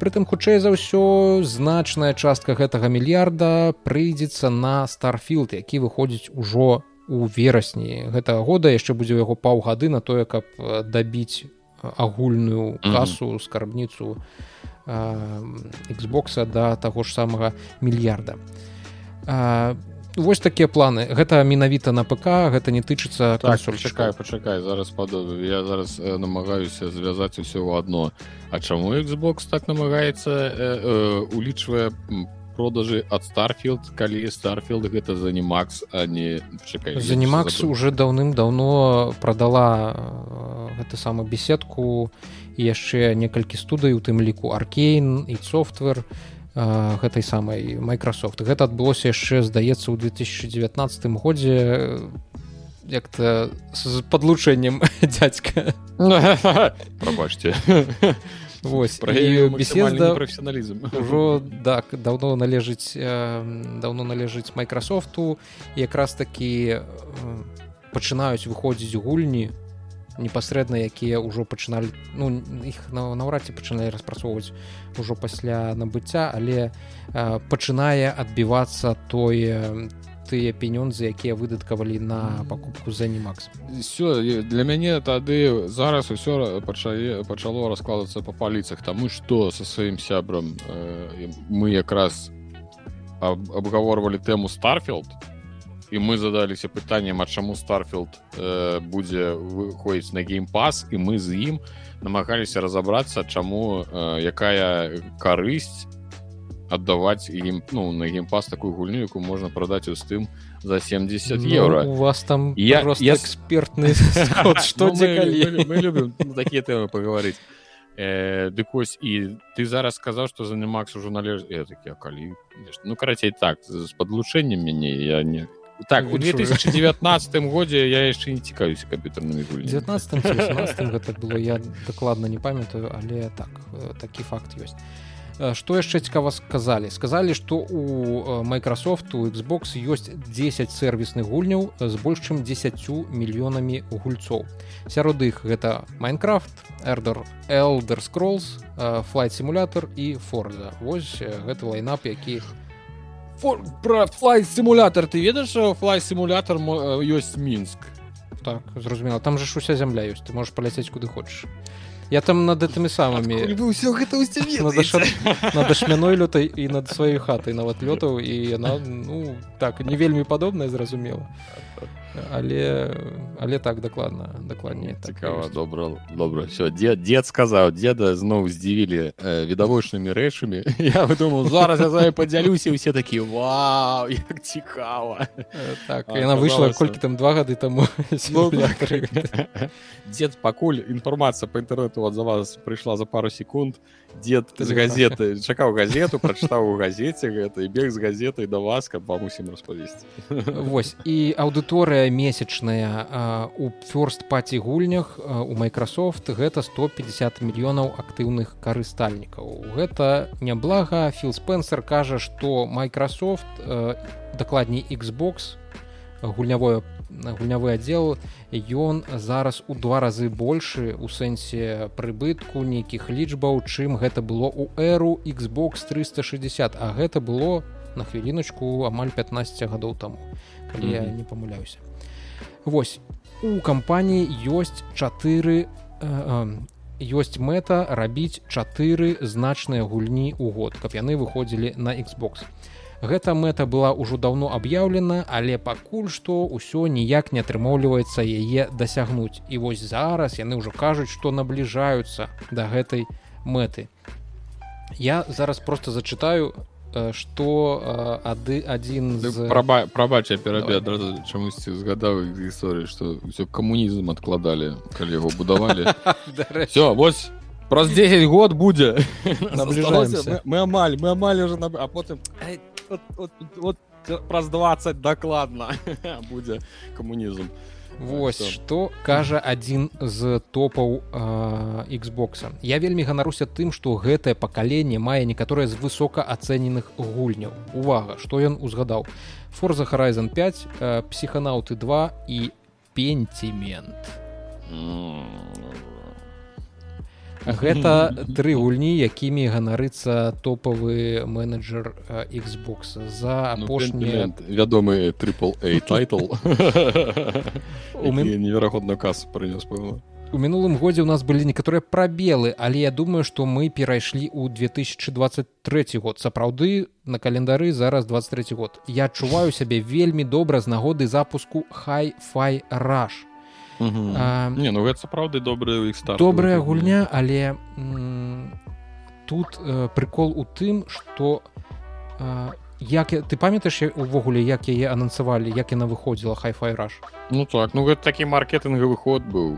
Прытым хутчэй за ўсё значная частка гэтага мільярда прыйдзецца на старфілд, які выходзіць ужо у верасні гэтага года. Яшчэ будзе яго паўгады на тое, каб дабіць агульную касу скарбніцу Xбокса да таго ж самага мільярда вось такія планы. Гэта менавіта на ПК гэта не тычыцца так, пачакай пачакай зараз падобу я зараз э, намагаюся звязаць усё ў адно. А чаму Xbox так намагаецца э, э, улічвае продажы ад старфілд калі старфілд гэта за не макс а не за не макс уже даўным-даўно прадала гэта самую беседку яшчэ некалькі студый у тым ліку аркейн і софтвер і гэтай самай Microsoft. Гэта адбылося яшчэ здаецца ў 2019 годзе як-то з подлучэннем дзядзька. Прабачце Вось професіяналізм ужо так даўно належыць даўно належыць Microsoftу якраз такі пачынаюць выходзіць гульні непасрэдна якія ўжо пачыналі ну іх наўрад ці пачыналі распрацоўваць ужо пасля набыцця але а, пачынае адбівацца тое тыя пенёнзы якія выдаткавалі на пакупку за немакс все для мяне тады зараз усё пачае пачало раскладацца па паліцах таму што со сваім сябрам э, мы якраз абгаворвалі тэму старфілд і мы задаліся пытаннем а чаму старфілд э, будзе выходзіць на геймпас і мы з ім намагаліся разаобрацца чаму э, якая карысць аддаваць ім ну на геймпас такую гульню яку можна прадаць у стым за 70 евро. ну, у вас там я я экспертны что мы любим такія тэмы паговорыць дык вось і ты зараз сказаў што за немакс ужо належ такі калі ну карацей так з падлучэннем мяне я не так у 2019 годзе я яшчэ не цікаюся камп'ютарнымі гульні 19 гэта было я дакладна не памятаю але так э, такі факт ёсць. Что яшчэ цікава сказалі? Сказалі что у Microsoft у Xbox ёсць 10 сервісных гульняў з больш чым 10 мільёнамі гульцоў. Сярод іх гэта майнкрафт эрдер элдер scrolls флайт сімулятор і форза Вось гэты лайнап які про флай сімулятор ты ведаеш флай сімулятор ёсць мінск так зразумела там же ж уся зямля ёсць ты можешь паляцець куды хочаш я там над гэтымі самымі ўсё гэта над ашмяной лютай і над сваёй хатай нават лётаў і яна ну так не вельмі падобная зразумела але але так дакладна дакладней так цікава так, добра добра. Все дед дед сказаў деда зноў здзівілі э, відавочнымі рэчамі. Я выдумал зараз я за падзялюся усе такі вау як цікава так а, яна выйшла колькі там два гады таму. Ну, дед пакуль інфармацыя по інтэрнету от за вас прыйшла за пару секунд дед з газеты. чакаў газету прачытаў у газеце гэта і бег з газетай да вас каб вам усім распавесці Вось. І аўдыторыя месячная у фёрст паці гульнях у Microsoft гэта 150 мільёнаў актыўных карыстальнікаў гэта няблага філ спенсер кажа што Microsoft дакладней Xbox гульнявое гульнявы аддзел ён зараз у два разы большы у сэнсе прыбытку нейкіх лічбаў чым гэта было у эру Xbox 360 а гэта было на хвіліначку амаль 15 гадоў таму калі mm -hmm. я не памыляюся. Вось у кампаніі ёсць чатыры ёсць мэта рабіць чатыры значныя гульні ў год каб яны выходзілі на Xbox Гэта мэта была ўжо даўно аб'яўлена, але пакуль што ўсё ніяк не атрымоўліваецца яе дасягнуць. І вось зараз яны ўжо кажуць, што набліжаюцца да гэтай мэты. Я зараз просто зачытаю что ады адзін з... прабача перабе адразу чамусьці згадаў гісторыі што ўсё камунізм адкладалі калі яго будавалі. Все вось праз 10 год будзе. Мы амаль мы амаль уже а потым от, от, от праз 20 дакладна будзе камунізм Вось што кажа адзін з топаў Xбокса. Я вельмі ганаруся тым, што гэтае пакаленне мае некаторыя з высока ацэненых гульняў. Увага, што ён узгадаў. Форза Horizon 5, псіханаўты 2 і пентимент. Гэта тры гульні якімі ганарыцца топавы менеджер Xbox. За ну, апошні вядомы трипл тайтл. Неверагодна кас прынёс у мінулым годзе у нас былі некаторыя прабелы але я думаю что мы перайшлі ў 2023 год. Сапраўды на календары зараз 23 год. Я адчуваю сябе вельмі добра з нагоды запуску хай-фай раш не ну гэта сапраўды добрая добрая гульня але тут э, прикол у тым что э, як ты памятаеш увогуле як яе анансавалі як яна выходзіла хай-фай раш ну так ну гэта такі маркетынгавы ход быў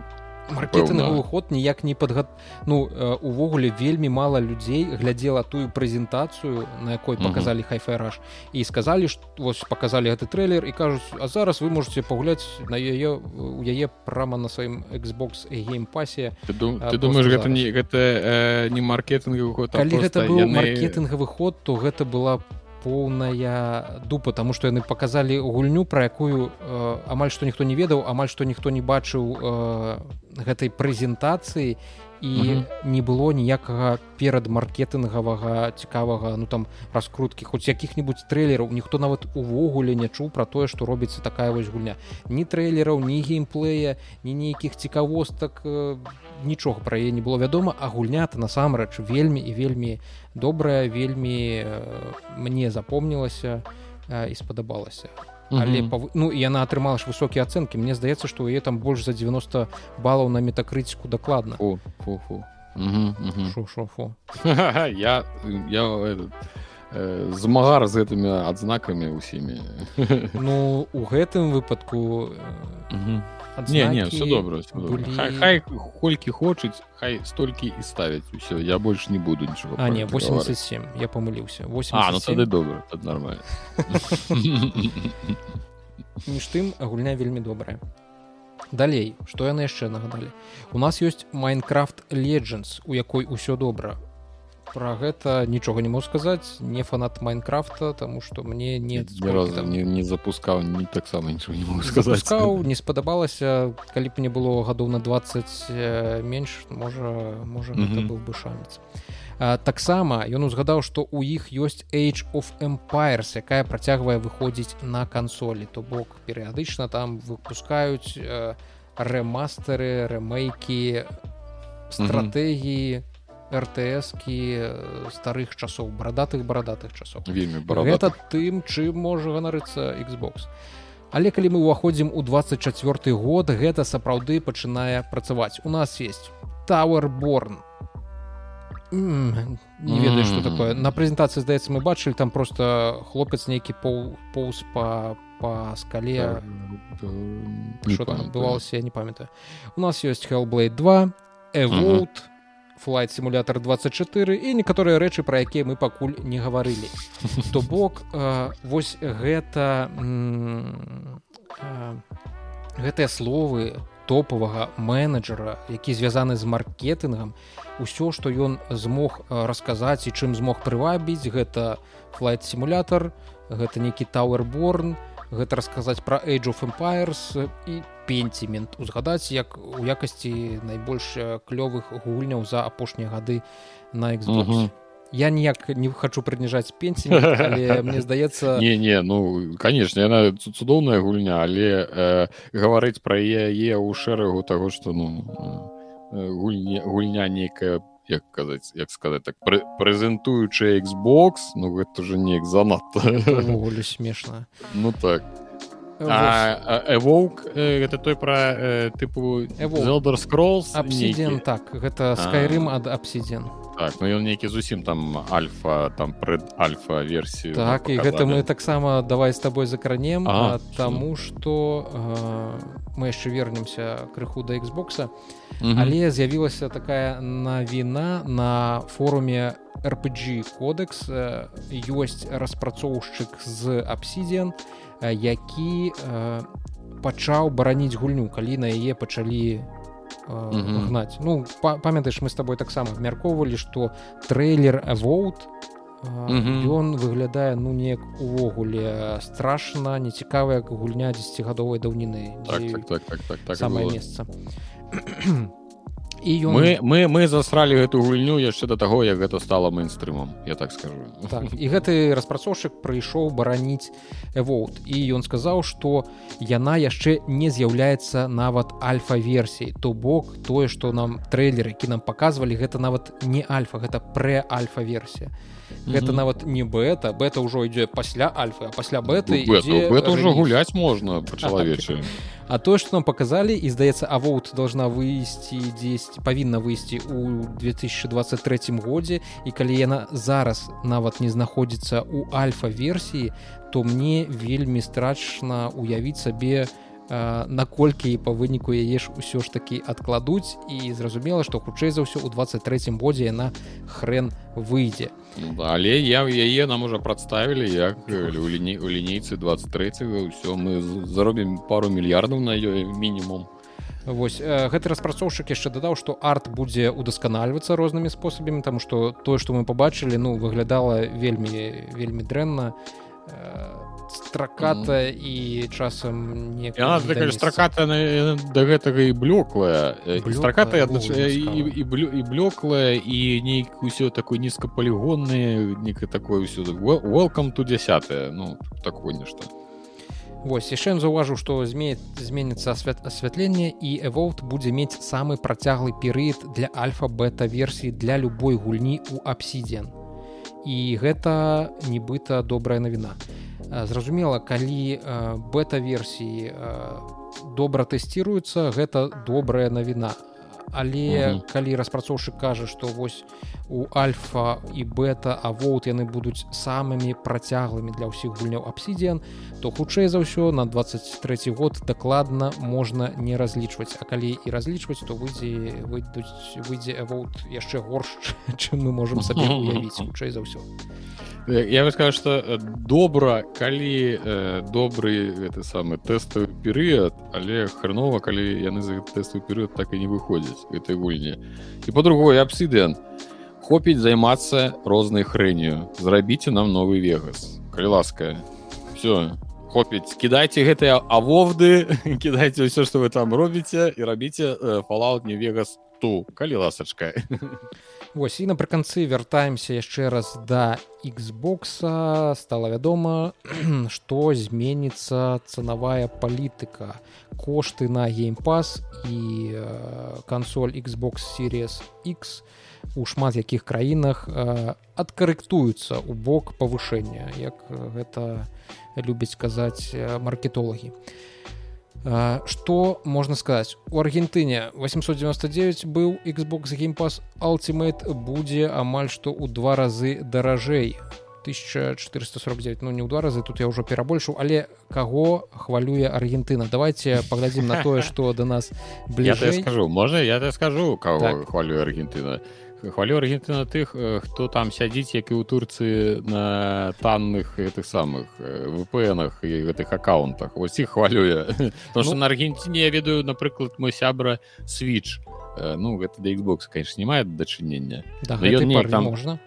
маркетынгавы ход ніяк не падгад ну увогуле вельмі мала людзей глядзела тую прэзентацыю на якой показалі хайфайраж і сказалі што вось показалі гэты трэйлер і кажуць а зараз вы можете пагуляць на яе у яе прама на сваім Xbox геймпасе ты, дум, ты думаешь гэта не гэта э, не маркетынгавы ход калі гэта быў яны... маркетынгавы ход то гэта была по поўная дупа тому что яны показалі гульню про якую э, амаль што ніхто не ведаў амаль што ніхто не бачыў э, гэтай прэзентацыі. І не было ніякага перадмаркетынгавага цікавага ну там раскруткі хоць якіх-небудзь трэйлераў ніхто нават увогуле не чуў пра тое што робіцца такая вось гульня. Ні трэйлераў ні геймплея ні нейкіх цікавостак э, нічога пра яе не было вядома а гульня-то насамрэч вельмі і вельмі добрая вельмі э, мне запомнілася э, і спадабалася але пав... ну яна атрымала ж высокія ацэнкі Мне здаецца што яе там больш за 90 балаў на метакрыціку дакладна фу, фу, фу. Угу, угу. Шо, шо, фу. я я этот, э, змагар з гэтымі адзнакамі ўсімі ну у гэтым выпадку угу не не все добра былі... хай, хай колькі хочуць хай столькі і ставяць усё я больше не буду нічого а не 87 я помыліўся 87 а, ну, добра нормально. Між тым гульня вельмі добрая. Далей что яны яшчэ нагадалі? У нас ёсць майнкрафт legends у якой усё добра про гэта нічога не мог сказаць не фанат майнкрафта тому что мне не там... не, не запускаў не таксама нічого не могу сказаць. запускаў, не спадабалася. Калі б мне было гадоў на 20 э, менш можа можа mm -hmm. быў бы шанец. Таксама ён узгадаў што у іх ёсць age of empires якая працягвае выходзіць на кансолі. То бок перыядычна там выпускаюць э, рэмастары рэмейкі стратэгіі. mm -hmm ртскі старых часоў барадатых барадатых часоў. Вельмі гэта тым чым можа ганарыцца Xbox. Але калі мы ўваходзім у 24 год гэта сапраўды пачынае працаваць. У нас есть Towerborn. Не ведаю что такое. На прэзентацыі здаецца мы бачылі там просто хлопец нейкі пол поўз па по скале. Что там адбывалася я не памятаю. У нас есть hellblade 2 эволт mm -hmm флайт симулятор 24 і некаторыя рэчы пра якія мы пакуль не гаварылі. То бок э, вось гэта э, гэтыя словы топавага менеджера які звязаны з маркетынгам усё што ён змог расказаць і чым змог прывабіць гэта флайт симулятор гэта нейкі тауэрборн гэта расказаць пра age of empires і пенцімент узгадаць як у якасці найбольш клёвых гульняў за апошнія гады на Xbox. -huh. Я ніяк не хочу прыніжаць пенсі мне здаецца не не ну конечно яна цудоўная гульня але э, гаварыць пра яе ў шэрагу таго што ну э, гульня гульня нейкая як казаць як сказаць так прэ, прэзентуючы Xbox ну гэта уже неяк занадта смешна ну так эвоук гэта той пра тыпу Elder scrolls абсиден так гэта скайрым ад абсиден так ну ён нейкі зусім там альфа там пред альфа версію так і гэта мы таксама давай з табой закранем таму что мы яшчэ вернемся крыху да Xбокса але з'явілася такая навіна на форуме RPG кодекс ёсць распрацоўшчык з абсиден і які пачаў бараніць гульню калі на яе пачалі э, гнаць. Ну памятаеш мы с тобой таксама абмяркоўвалі что трейлер авоут ён выглядае ну неяк увогуле страшна нецікавая гульня 10гадовай даўніны так, так, так, так, так, так самое месца і ён... мы мы мы засралі гэту гульню яшчэ да таго як гэта стала мейнстрымам я так скажу. Так, і гэты распрацоўшчык прыйшоў бараніць эвоут. І ён сказаў што яна яшчэ не з'яўляецца нават альфа-версій то бок тое што нам трэйлеры які нам паказвалі гэта нават не альфа гэта прэ-альфа-версія гэта mm -hmm. нават не бета бета ўжо ідзе пасля альфы а пасля бэты ўжо гуляць можна па-чалавечы а то что нам показалі і здаецца авоут должна выйсці 10 павінна выйсці у 2023 годзе і калі яна зараз нават не знаходзіцца у альфа-версіі то мне вельмі страшна уявіць сабе наколькі па выніку яе ж усё ж такі адкладуць і зразумела што хутчэй за ўсё у 23 годзе яна хрен выйдзе. Ну, але я яе нам уже прадставілі як у ліні у лінейцы 23 ўсё мы заробім пару мільярдаў на ёй мінімум. Вось гэты распрацоўшчык яшчэ дадаў што арт будзе удасканальвацца рознымі спосабамі таму што тое што мы побачылі ну выглядала вельмі вельмі дрэнна страката mm. і часам не страката да гэтага і блёклая страката і блёклая і нейк усё такое нізкапалігоннае некае такое ўсё welcome ту 10 ну такое нешта Вось яшчэ заўважыў што зме зменіцца асвят асвятленне і эволт будзе мець самы працяглы перыяд для альфа-бета версіі для любой гульні у абсідзен і гэта нібыта добрая навіна зразумела калі бета-версіі добра тэсціруецца гэта добрая навіна. Але угу. калі распрацоўшчык кажа што вось у альфа і бета а воут яны будуць самымі працяглымі для ўсіх гульняў абсідзіан то хутчэй за ўсё на 23 год дакладна можна не разлічваць. А калі і разлічваць то выйдзе выйдуць выйдзе воут яшчэ горш чым мы можемм сабе уявіць хутчэй за ўсё я бы скажу что добра калі э, добры гэты самы тэставы перыяд але хрэнова калі яны за тэставы перыяд так і не выходзяць этой гульні і по-другое абсідыан хопіць займацца рознай хрэнню зрабіце нам новый вегас. Калі ласка. Все хопіць кідайце гэтыя авовды кідайце ўсё што вы там робіце і рабіце фалаут не вегас ту. Калі ласачка Вось і напрыканцы вяртаемся яшчэ раз да Xбокса стала вядома, што зменіцца цанавая палітыка. Кошты на геймпас і э, кансоль Xbox Series X у шмат якіх краінах э, адкарэктуюцца ў бок павышэння, як гэта любяць казаць маркетолагі что можна сказаць у аргентыне 899 быў xbox геймпас ultimate будзе амаль што ў два разы даражэй 1449 ну не ў два разы тут я ўжо перабольшу але каго хвалюе аргентына давайте паглядзім на тое что до нас бліжэй скажу. Можа я скажу кого так. хвалю аргентына хвалю аргентына тых хто там сядзіць як і ў турцыі на танных гэтых самых впнах і гэтых аккаунтах. Ось іх хвалюе ну, на аргентине я ведаю напрыклад мой сябра switch. Ну гэта да xbox конечно не мае дачынення. Да, там можна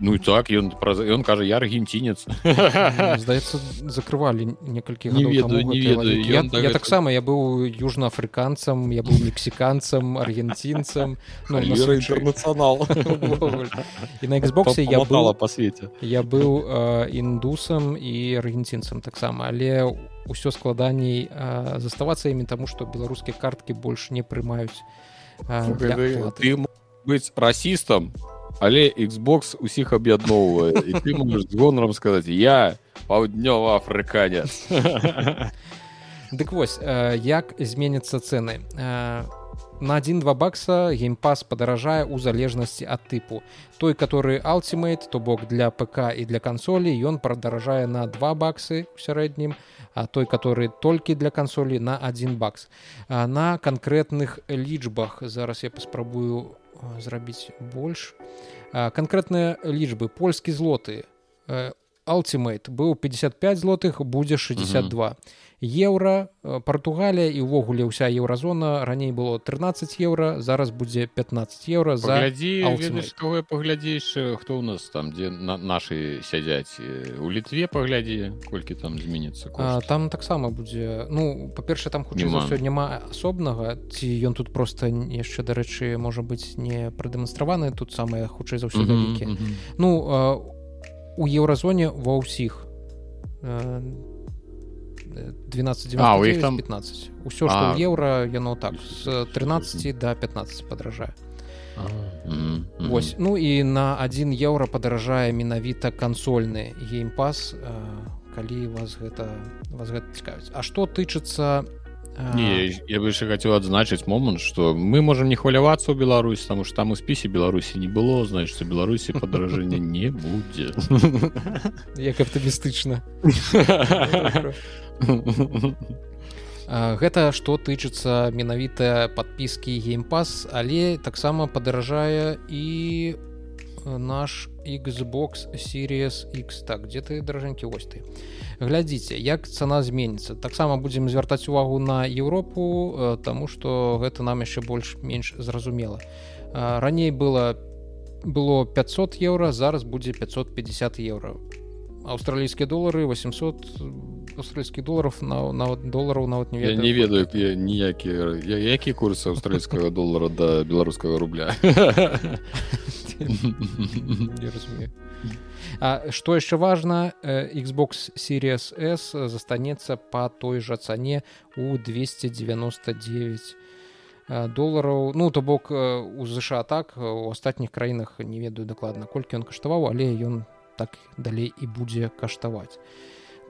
Ну і так ён ён кажа я аргенцінец здаецца закрывалі некалькі не ведаю, не ведаю, я, я, я таксама я быў южноафрыканцам я быў мексіканцам аргенцінцам ну, інтэрнацыянал і на Xбосе я была па свеце я быў э, індусам і аргенцінцам таксама але ўсё складаней э, заставацца імі таму што беларускія карткі больш не прымаюць э, быць расістам але Xbox усіх аб'ядноўвае і ты можаш з гонарам сказаць я паўднёва афрыканец Дык вось як зменяцца цэны на один-два бакса геймпас падаражае ў залежнасці ад тыпу той который ultimate то бок для ПК і для кансолі ён прадаражае на два баксы у сярэднім а той который толькі для кансолі на один бакс на канкрэтных лічбах зараз я паспрабую зрабіць больш канкрэтныя лічбы польскі злоты. Ultimate быў 55 злотых будзе 62 еўра Партугалія і ўвогуле ўся еўразона раней было 13 еўра зараз будзе 15 еўра за паглядзіш хто ў нас там дзе на нашы сядзяць у літве паглядзі колькі там зменіцца там таксама будзе. Ну па-перша там хутчэй ўсё няма асобнага. Ці ён тут просто яшчэ дарэчы можа быць не прадэманстраваны тут самыя хутчэй за ўсё вялікі ну у еўразоне ва ўсіх 12 а, у іх там 15 усё что еўра яно так з 13 до 15 падражае Вось ну і на 1 еўра падаражае менавіта кансольны геймпас калі вас гэта вас гэта цікавіць. А што тычыцца Не, я бы яшчэ хацеў адзначыць момант што мы можам не хвалявацца ў Беларусь таму што там у спісе беларусі не было значыцца беларусі падаражэння не будзе як аптымістычна гэта што тычыцца менавіта падпіскі геймпас але таксама падаражае і наш xbox series x. Так где ты даражэнькі вось ты? Глядзіце як цана зменіцца таксама будзем звяртаць увагу на Еўропу тому что гэта нам яшчэ больш-менш зразумела раней было было 500 еўра зараз будзе 550 еўра аўстралійскія долары 800 аўстральскіх доларов на нават долараў нават не ведаю, не ведаю ніякія які курс аўстральскага долара да беларускага рубля што яшчэ важна xbox series s застанецца по той жа цане у 299 долараў ну то бок у ЗША так у астатніх краінах не ведаю дакладна колькі ён каштаваў але ён так далей і будзе каштаваць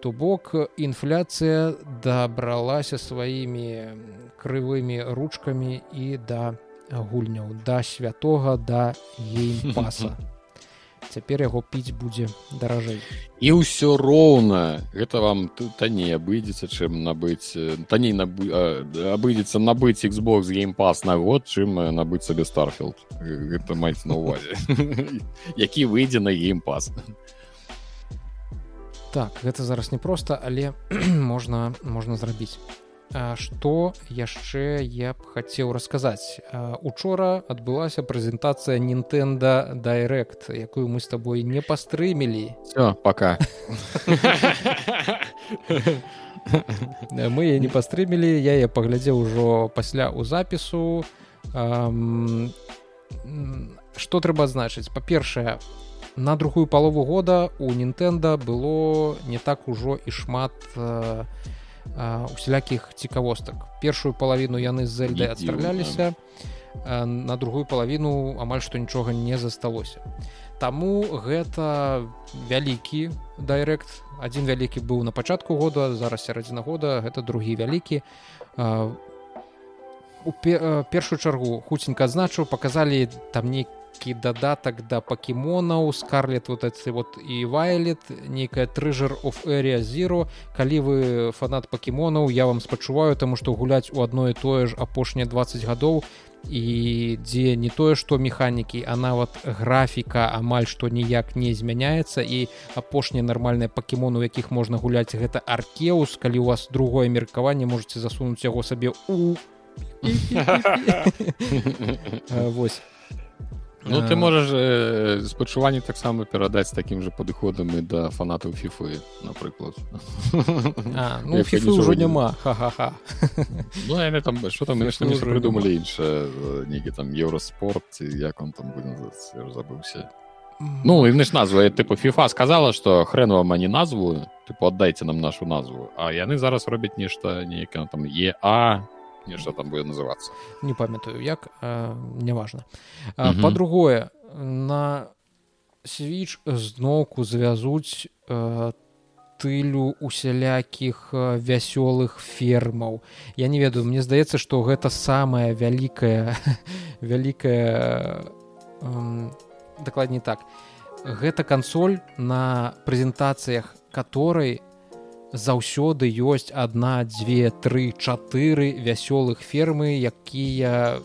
то бок інфляцыя дабралася сваімі крывымі ручкамі і да гульняў да святога да геймпаса цяпер яго піць будзе даражэй. І ўсё роўна. Гэта вам тут танней абыдзецца чым набыць танней набы абыдзецца набыць xbox геймпас на год чым набыць сабе старфілд гэта маці на увазе. Які выйдзе на геймпас так гэта зараз непросто але можна можна зрабіць што яшчэ я б хацеў расказаць? Учора адбылася прэзентацыя Нінтэнда дайрект якую мы з табой не пастрымілі. Пока. Мы не пастрымілі я я паглядзеў ужо пасля у запісу. Што трэба адзначыць? Па-першае на другую палову года у Нінтэнда было не так ужо і шмат у усялякіх цікавостак. Першую палавіну яны з зельдай адстрагляліся на другую палавіну амаль што нічога не засталося. Таму гэта вялікі дайрект адзін вялікі быў на пачатку года зараз сярэдзіна года гэта другі вялікі. У першую чаргу хуценька адзначыў паказалі там нейкі нейкі дадатак да пакемонаў скарлет вот эти вот і вайлет нейкая трыжер of area zero. Калі вы фанат пакемонаў я вам спачуваю тому что гуляць у адно і тое ж апошнія 20 гадоў. І дзе не тое што механікі а нават графіка амаль што ніяк не змяняецца. І апошнія нармальныя пакемоны у якіх можна гуляць гэта аркеус. Калі у вас другое меркаванне можете засунуць яго сабе у. Восьось Ну ты можаш э, спачуванне таксама перадаць такім же падыходам і да фанатаў фіфы напрыклад ну, ўжо няма ха-ха-ха. Ну, там что там не прыдумалі іншае нейкі там еўраспорт як он там забыўся Ну і ж назву тыпу фіфа сказала што хрен вам а не назву тыпу аддайце нам нашу назву а яны зараз робяць нешта нейкае там е а нешта там будет называться. Не памятаю як неважно. По-другое на свіч зноўку звязуць тылю усялякіх вясёлых фермаў. Я не ведаю мне здаецца что гэта самая вялікая вялікая дакладней так. Гэта кансоль на прэзентацыях которой заўсёды ёсць одна дзве тры чатыры вясёлых фермы якія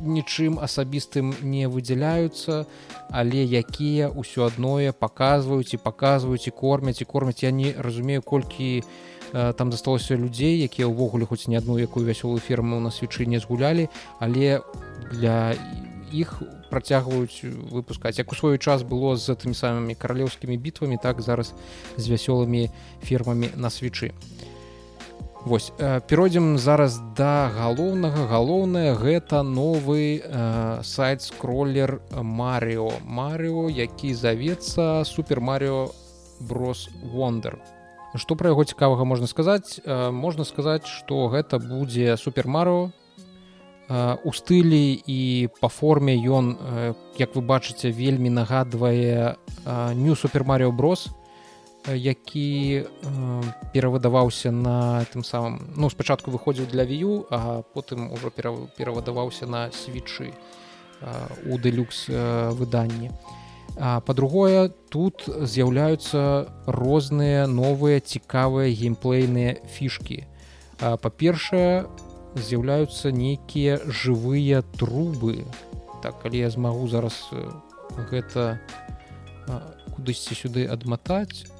нічым асабістым не выдзяляюцца але якія ўсё адное паказваюць і паказваюць і кормяць і кормяць. Я не разумею колькі там засталося людзей якія ўвогуле хоць не адну якую вясёлую ферму на свечы не згулялі але для іх працягваюць выпускаць як у свой час было з тымі самымі каралеўскімі бітвамі так зараз з вясёлымі фермамі на свечы. Вось перайдзем зараз да галоўнага. Галоўнае гэта новы э, сайт скроллер Марыо Марыо які завецца супер Марыо брос Вондер Што пра яго цікавага можна сказаць? Э, можна сказаць што гэта будзе супер Марыо у стылі і па форме ён як вы бачыце вельмі нагадвае ню супер Марыо брос які перавыдаваўся на тым самым ну спачатку выходзіў для вію а потым ужо перавыдаваўся на свечы у дэлюкс выданні. Па-другое тут з'яўляюцца розныя новыя цікавыя геймплейныя фішки па-першае у з'яўляюцца нейкія жывыя трубы. Так калі я змагу зараз гэта кудысьці сюды адматаць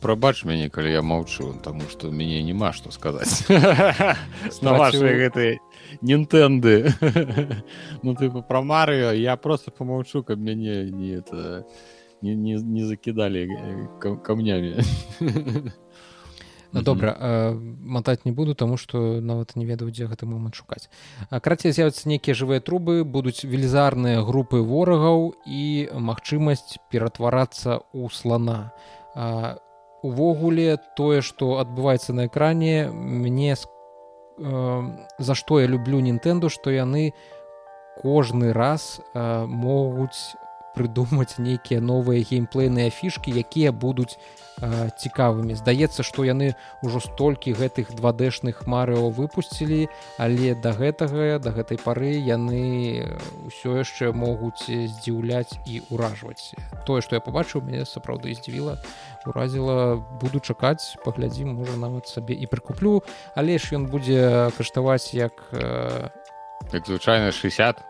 прабач мяне калі я маўчу тому что мяне няма што сказаць. На ваши гэты нінтэнды ну ты пра марыо я просто помаўчу каб мяне не это не, не, не закідалі камнямі Ну, добра э, матаць не буду тому что нават не ведаю дзе гэты момант шукаць. Карацей з'явяцца нейкія жывыя трубы будуць велізарныя групы ворагаў і магчымасць ператварацца ў слона увогуле тое што адбываецца на экране мне э, за што я люблю нінтэнду што яны кожны раз э, могуць прыдумаць нейкія новыя геймплейныя фішки якія будуць э, цікавымі. Здаецца што яны ўжо столькі гэтых 2дэшных марыо выпусцілі але да гэтага да гэтай пары яны ўсё яшчэ могуць здзіўляць і ўражваць. Тое што я побачыў мяне сапраўды здзівіла уразіла. Буду чакаць паглядзім можа нават сабе і прыкуплю. Але ж ён будзе каштаваць як як звычайна 60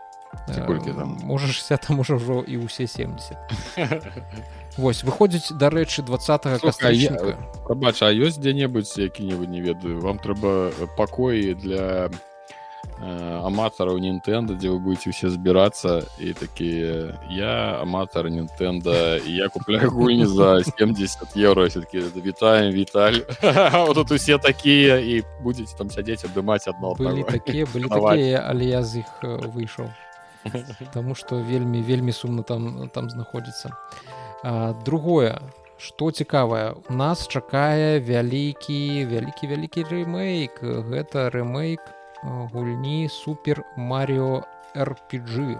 колькі там? можа 60 там можа ўжо і ўсе 70 Вось выходзіць дарэчы 20 кабач а ёсць дзе-небудзь які-небудзь не ведаю вам трэба пакоі для аматараў нінтэнда дзе вы будете усе збірацца і такія я аматар нінтэнда я купляю гульні за 70 евро все-таки вітаем віталь тут усе такія і будете там сядзець абдымаць адно такія былі такія але я з іх выйшаў Таму што вельмі вельмі сумна там там знаходзіцца. Другое, што цікавае, у нас чакае вялікі вялікі вялікі рэмейк. Гэта рэмейк гульні супер Марыо RPG.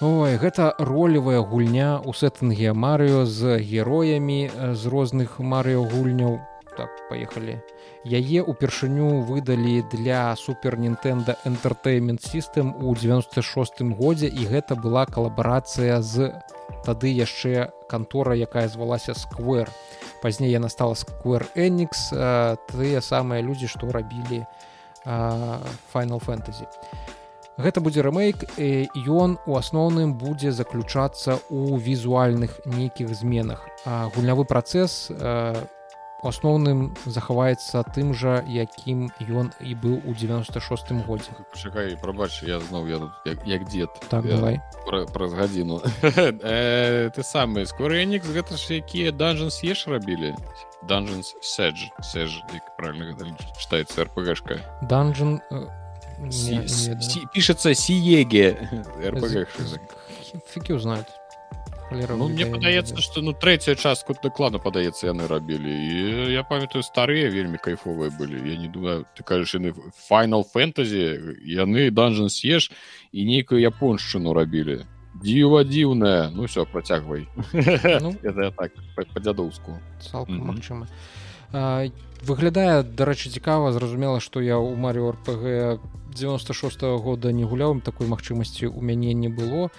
Ой, гэта ролевая гульня ў сеттынге Марыо з героямі з розных Марыо гульняў. Так паехалі яе упершыню выдалі для супер Нтэнда Entertainment System у 96 годзе і гэта была калабарацыя з тады яшчэ кантора якая звалася сквер пазней яна стала сквер Enix тыя самыя людзі што рабілі final фэнтэзі гэта будзе рэмейк ён у асноўным будзе заключацца ў візуальных нейкіх зменах. Гульнявы працэс у асноўным захаваецца тым жа якім ён і быў у 96 годзе. Чакай прабач я зноў я тут як, як дзед. Так давай. пра, праз гадзіну. Э, ты самы скорынік гэта ж якія данжан еш рабілі? Данжанс седж сэж правильно читается рпгшка данжан пішацца сіеге фікі узнаць ну, мне падаецца что ну трэця частку даклада падаецца яны рабілі і я памятаю старыя вельмі кайфовыя былі я не думаю ты кажаш яны файнал фэнтэзі яны данжан сеш і нейкую японшчыну рабілі дзіва дзіўная ну все працягвай ну, так па-дзядоўску цалкам магчыма выглядае дарэчы цікава зразумела што я ў марыо рпг 96 -го года не гуляў такой магчымасці у мяне не было.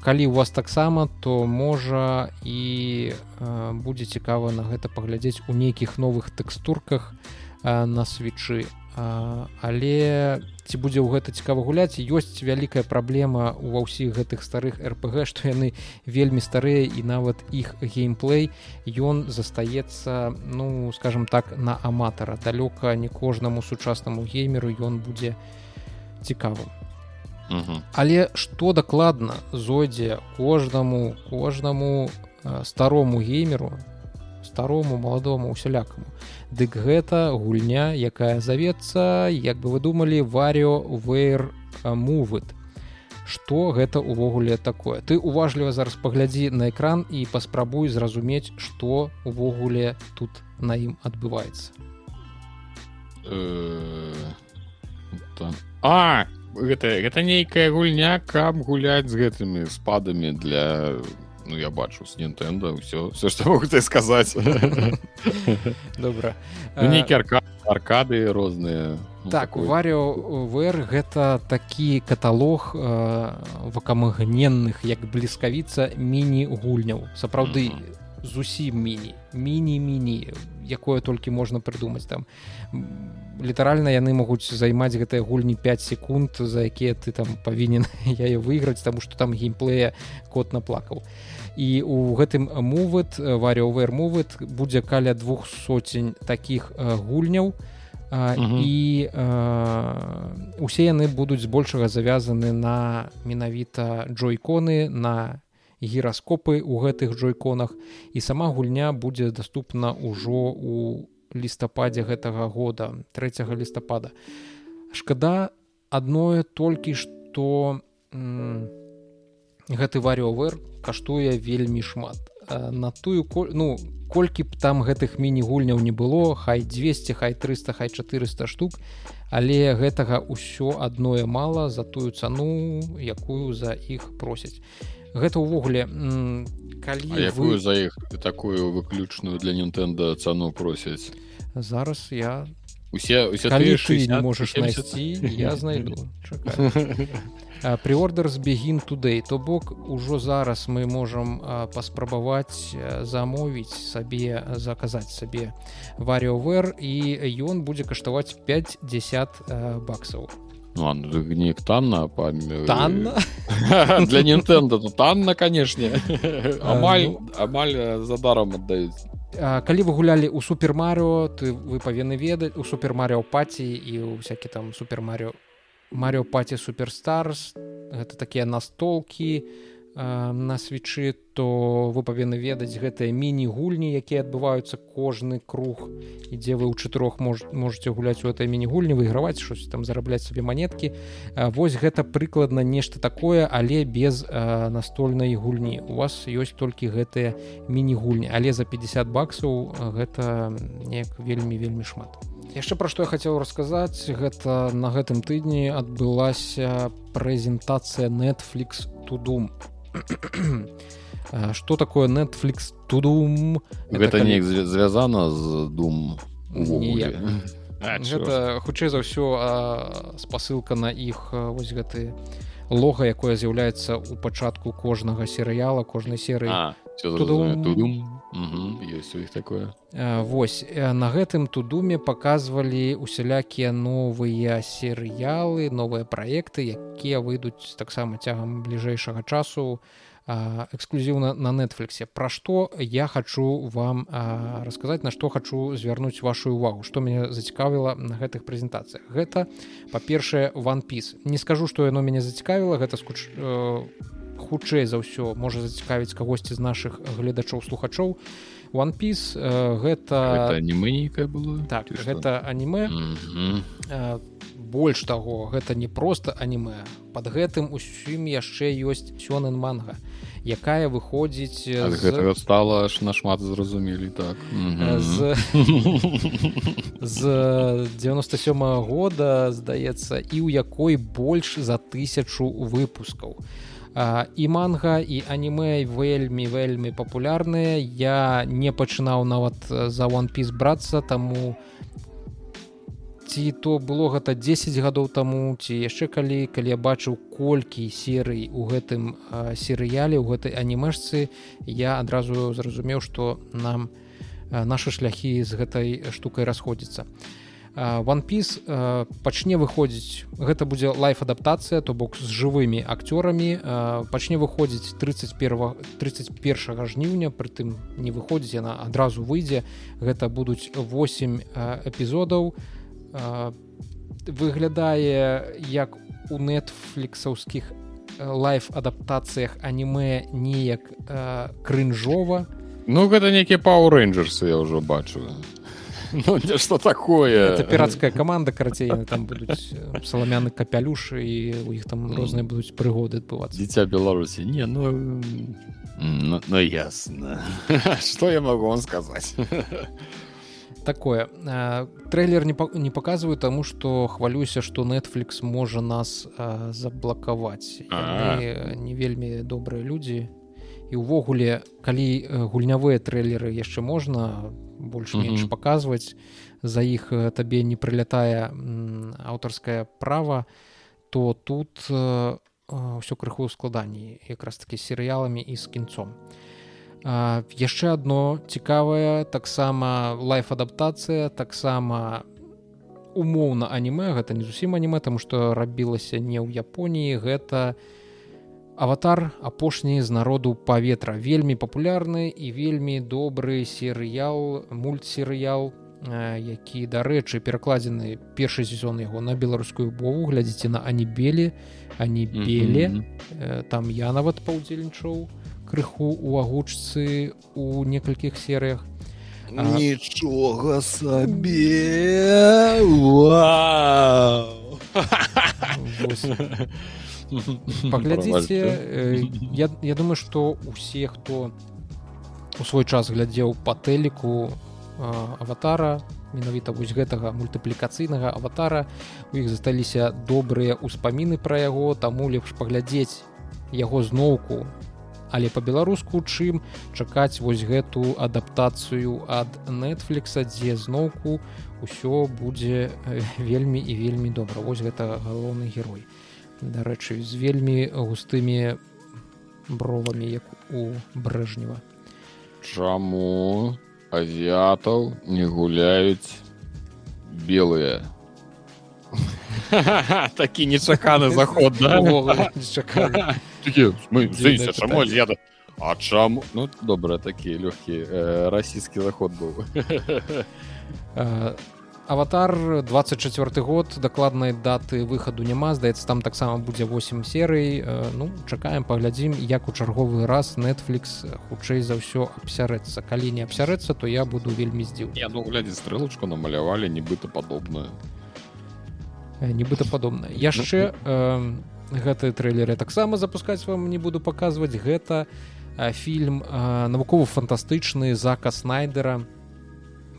Калі у вас таксама то можа і будзе цікава на гэта паглядзець у нейкіх новых тэкстурках на свечы. А, але ці будзе ў гэта цікава гуляць? Ёсць вялікая праблема ва ўсіх гэтых старых рпг што яны вельмі старыя і нават іх геймплей ён застаецца ну скажем так на аматара. Далёка не кожнаму сучаснаму геймеру ён будзе цікавым. Але што дакладна зойдзе кожнаму кожнаму старому геймеру старому маладому усялякаму? Дык гэта гульня якая завецца як бы вы думалі варыо вэр мувыт что гэта увогуле такое? Ты уважліва зараз паглядзі на экран і паспрабуй зразумець что увогуле тут на ім адбываецца э, а гэта гэта нейкая гульня каб гуляць з гэтымі спадамі для ну я бачу с Нтэнда ўсё все что могу ты сказаць. Добра. Ну, нейкі арка аркады розныя ну, так варыо вр гэта такі каталог вакамагненных як бліскавіца міні-гульняў. Сапраўды зусім міні міні-міні якое толькі можна прыдумаць там літаральна яны могуць займаць гэтыя гульні 5 секунд за якія ты там павінен я выйграць таму што там геймплея кот наплакаў. І у гэтым мувыт варыовер мувыт будзе каля двух соцень таких гульняў. І усе яны будуць збольшага завязаны на менавіта джойконы на гіраскопы у гэтых джойконах. І сама гульня будзе доступна ўжо у лістападзе гэтага года 3 лістапада. Шкада адное толькі што гэты варыовер каштуе вельмі шмат. На тую ну колькі б там гэтых міні-гульняў не было хай 200 хай 300 хай 400 штук але гэтага ўсё адное мала за тую цану якую за іх просяць гэта ўвогуле калі вы... за іх такую выключную для Нтэнда цану просяць? Зараз я усе, усе калі ты не можаш найсці я знайду. Приордер з бегін тудэй то бок ужо зараз мы можам паспрабаваць замовіць сабе заказаць сабе варыовер і ён будзе каштаваць 50 баксаў ну, неяк танна па танна? Для нинтэнда то танна канешне амаль ну... амаль за даром аддаюць калі вы гулялі ў супермарыо ты вы павінны ведаць у супермарыо паці і ў всяккі там супермарыо Марио паці суперстарс. Гэта такія настолкі на свечы то вы павінны ведаць гэтыя міні-гульні якія адбываюцца кожны круг. І дзе вы ў чатырох мож, можете гуляць у этой міні-гульні выйграваць щось там зарабляць сабе манеткі. Вось гэта прыкладна нешта такое але без настольнай гульні. У вас ёсць толькі гэтыя міні-гульні. Але за 50 баксаў гэта неяк вельмі вельмі шмат. Яшчэ пра што я хацеў расказаць гэта на гэтым тыдні адбылася прэзентацыя netflix тудум что такое netflix тудум гэта калі... неяк звязана з дум гэта хутчэй за ўсё спасылка на іх вось гэты лога якое з'яўляецца ў пачатку кожнага серыяла кожнай серыі. Ёсць у іх такое. Вось на гэтым тудуме паказвалі усялякія новыя серыялы новыя праекты якія выйдуць таксама цягам бліжэйшага часу эксклюзіўна на нетфліксе пра што я хачу вам расказаць на што хачу звярнуць вашу увагу што мяне зацікавіла на гэтых прэзентацыях гэта па-першае ванпіс не скажу што яно мяне зацікавіла гэта скуч хутчэй за ўсё можа зацікавіць кагосьці з нашых гледачоў слухачоў. One piece гэта аніме нейкае было? Так гэта аніме mm -hmm. Больш таго гэта не просто аніме. Под гэтым усім яшчэ ёсць сёнэн манга якая выходзіць з... стала аж нашмат зразумелі так. З... з 97 -го года здаецца і ў якой больш за тысячу выпускаў. А і манга і анімэ вельмі вельмі папулярныя. Я не пачынаў нават за one piece брацца таму ці то было гэта 10 гадоў таму ці яшчэ калі калі я бачыў колькі серый у гэтым серыяле у гэтай анімешцы я адразу зразумеў што нам наши шляхі з гэтай штукай расходзяцца. One piece пачне выходзіць гэта будзе лайф адаптацыя то бок з жывымі акцёрамі пачне выходзіць 31 31 жніўня прытым не выходзіць яна адразу выйдзе. Гэта будуць 8 эпізодаў выглядае як у нетфліксаўскіх лайф адаптацыях аніме неяк крынжова. Ну гэта нейкія пау рейнджерсы я ўжо бачу ну, что такое. Это піратская команда карацей там будуць саламяны капялюшы і у іх там розныя будуць прыгоды адбывацца. дзіця беларусі. Не ну ну, ну ясно что я могу вам сказать такое. Трейлер не не показываю тому что хвалюся что netflix можа нас заблакаваць не вельмі добрыя людзі і увогуле калі гульнявыя трейлеры яшчэ можна больш-менш паказваць за іх табе не прылятае аўтарскае права то тут ўсё крыху складаней якраз такі серыяламі і з кінцом яшчэ одно цікавае таксама лайф адаптацыя таксама умоўна аніме гэта не зусім аніме там што рабілася не ў японіі гэта аватар апошні з народу паветра вельмі папулярны і вельмі добры серыял мультсерыял які дарэчы перакладзены першы сезон яго на беларускую бову глядзіце на анібелі анібеле mm -hmm. там я нават паўдзельнічаў крыху у агучцы у некалькіх серыях. Нічога сабе. Паглядзіце я, я думаю что усе хто у свой час глядзеў па тэліку аватара менавіта вось гэтага мультыплікацыйнага аватара у іх засталіся добрыя ўспаміны пра яго таму лепш паглядзець яго зноўку але по-беларуску чым чакаць вось гэту адаптацыю ад нетфлікса дзе зноўку ўсё будзе вельмі і вельмі добра. Вось гэта галоўны герой. Дарэчы з вельмі густымі бровамі як у брэжнева чаму азіятаў не гуляюць белыя такі нечаканы заход А чаму ну добра такі лёгкі расійскі заход быў аватар 24 год дакладнай даты выхаду няма здаецца там таксама будзе 8 серый. Ну чакаем паглядзім як у чарговы раз netflix хутчэй за ўсё абсярэцца. Калі не абсярэцца то я буду вельмі здзіў я ну глядзець стрэлачку намалявалі нібыта падобную нібыта падобна яшчэ э, гэты трэйлеры таксама запускаць вам не буду паказваць. Гэта фільм навукова-фантастычны зака снайдера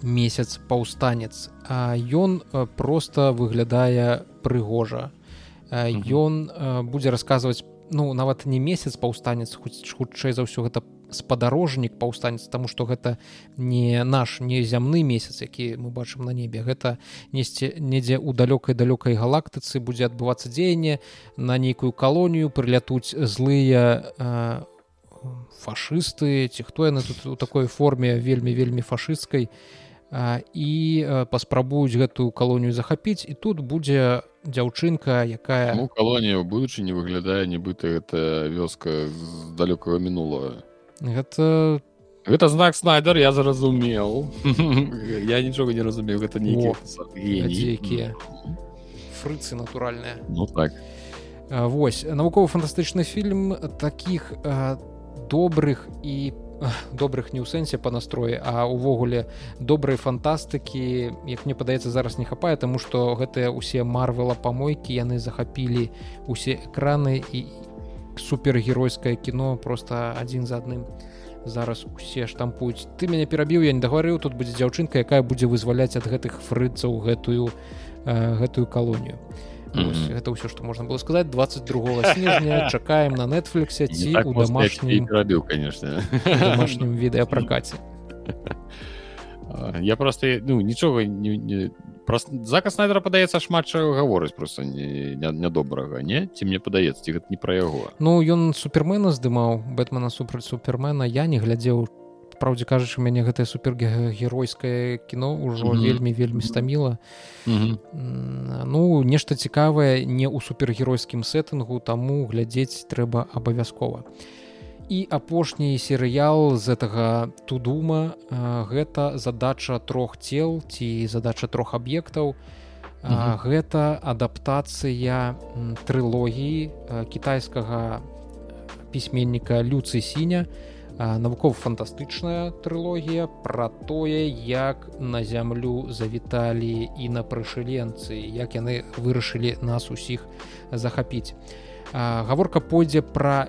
месяц паўстанец а ён просто выглядае прыгожа. Ён будзе расказваць ну нават не месяц паўстанец хутчэй за ўсё гэта спадарожнік паўстанец тому что гэта не наш не зямны месяц які мы бачым на небе. Гэта несці недзе ў далёкай далёкай галактыцы будзе адбывацца дзеянне на нейкую калонію прылятуць злыя э, фашысты ці хто яны тут у такой форме вельмі вельмі фашысцкай і паспрабуюць гэтую калонію захапіць. І тут будзе дзяўчынка якая ну, калонія ў будучы не выглядае нібыта гэта вёска з далёкага мінулага гэта гэта знак снайдер я зразумеў я нічога не разумею гэта нейкія фрыцы натуральныя ну так. Восьось навукова-фантастычны фільм таких добрых і добрых не ў сэнсе па настроі а увогуле добрай фантастыкі як мне падаецца зараз не хапае таму што гэтыя ўсе марвела памойкі яны захапілі усе экраны і супергеройскае кіно просто адзін за адным зараз усе штампуюць. Ты мяне перабіў я не дагаварыў тут будзе дзяўчынка якая будзе вызваляць ад гэтых фрыцаў гэтую э, гэтую калонію. Mm -hmm. гэта ўсё што можна было сказаць. 22 снежня чакаем на нетфліксе ці так у домашнім рабіў конечно. домашнім відэапракаце. Я просто ну нічога не, не просто заказ найдера падаецца шмат чаго гаворыць просто нядобрага не, не, не? Ці мне падаецца ці гэта не пра яго? Ну ён супермена здымаў бэтмена супраць супермена. Я не глядзеў. Праўдзе кажучы мяне гэтае супергеройскае кіно ўжо mm -hmm. вельмі вельмі стаміла. Mm -hmm. ну нешта цікавае не ў супергеройскім сеттынгу таму глядзець трэба абавязкова і апошні серыял з гэтага тудума. Гэта задача трох цел ці задача трох аб'ектаў. Mm -hmm. гэта адаптацыя трылогіі кітайскага пісьменніка люцы сіня навукова-фантастычная трылогія пра тое як на зямлю завіталі і на прышыленцы як яны вырашылі нас усіх захапіць. Гаворка пойдзе пра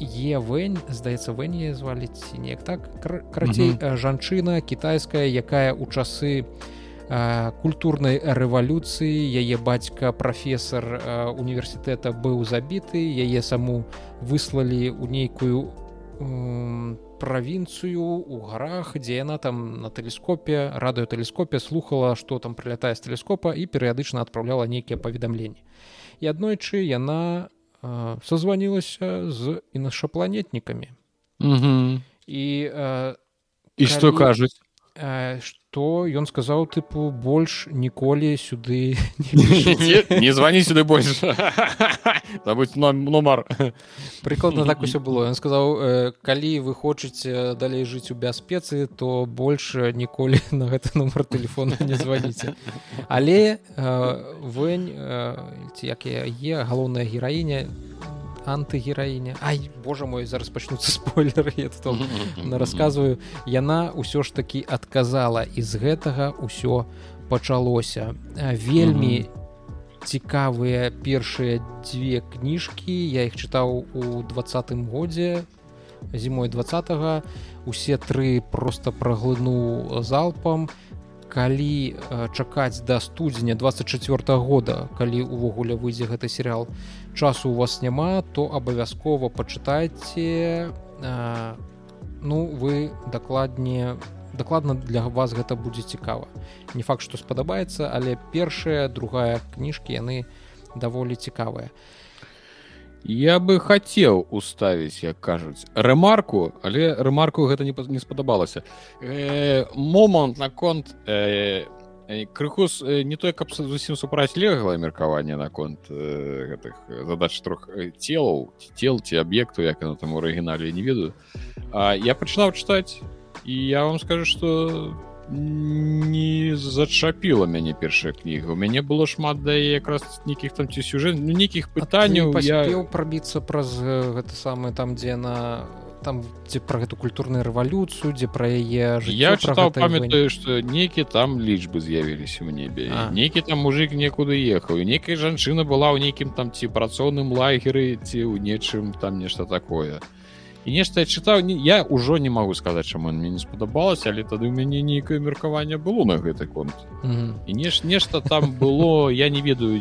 евэнь здаецца вэні зваліць неяк так карацей mm -hmm. жанчына кітайская якая ў часы культурнай рэвалюцыі яе бацька прафесор універсітэта быў забіты яе саму выслалі ў нейкую правінцыю у гарах дзе яна там на тэлескопе радыётэлескопе слухала што там прылятае з тэлескопа і перыядычна адпраўляла нейкія паведамленні і аднойчы яна э, созванілася з іншапланетнікамі і э, і калі... што кажуць то ён сказаў тыпу больш ніколі сюды не звані сюды больш забудь нумар прыкладна так усё было. Ён сказаў калі вы хочаце далей жыць у бяспецы то больш ніколі на гэты нумар телефона не званіце але вынь ці як я е галоўная гераіня антыгераіня Ай Божа мой зараз пачнуцца спойлеры я рассказываю. Яна ўсё ж таки адказала і з гэтага ўсё пачалося. Вельмі цікавыя першыя дзве кніжкі. Я іх чытаў у двадцатым годзе зімой два усе тры просто праглынуў залпам. Калі чакаць да студзеня 24 -го года калі увогуле выйдзе гэты серыал часу у вас няма то абавязкова пачытайце ну вы дакладнее дакладна для вас гэта будзе цікава. Не факт што спадабаецца але першая другая кніжкі яны даволі цікавыя. Я бы хацеў уставіць як кажуць рэмарку але рэмарку гэта не не спадабалася. Э, момант наконт э, крыху не той каб зусім супрацьлегла меркаванне наконт э, гэтых задач трох целаў цел ці аб'екту як на там арыгінале не ведаю А я пачынаў чытаць і я вам скажу что не зачапіла мяне першая кніга у мяне было шмат да якраз нейкіх там ці сюжэт ну, нейкіх пытанняў я прабіцца праз гэта самае там дзе на там дзе пра гэту культурную рэвалюцыю дзе пра яе я чытаў памятаю што нейкі там лічбы з'явіліся ў небе. Нейкі там мужик некуды ехаў нейкая жанчына была ў нейкім там ці працоўным лагеры ці ў нечым там нешта такое. І нешта я чытаў я ўжо не магу сказаць чаму мне не спадабалася але тады ў мяне нейкае меркаванне было на гэты конт. Mm -hmm. і неш нешта там было я не ведаю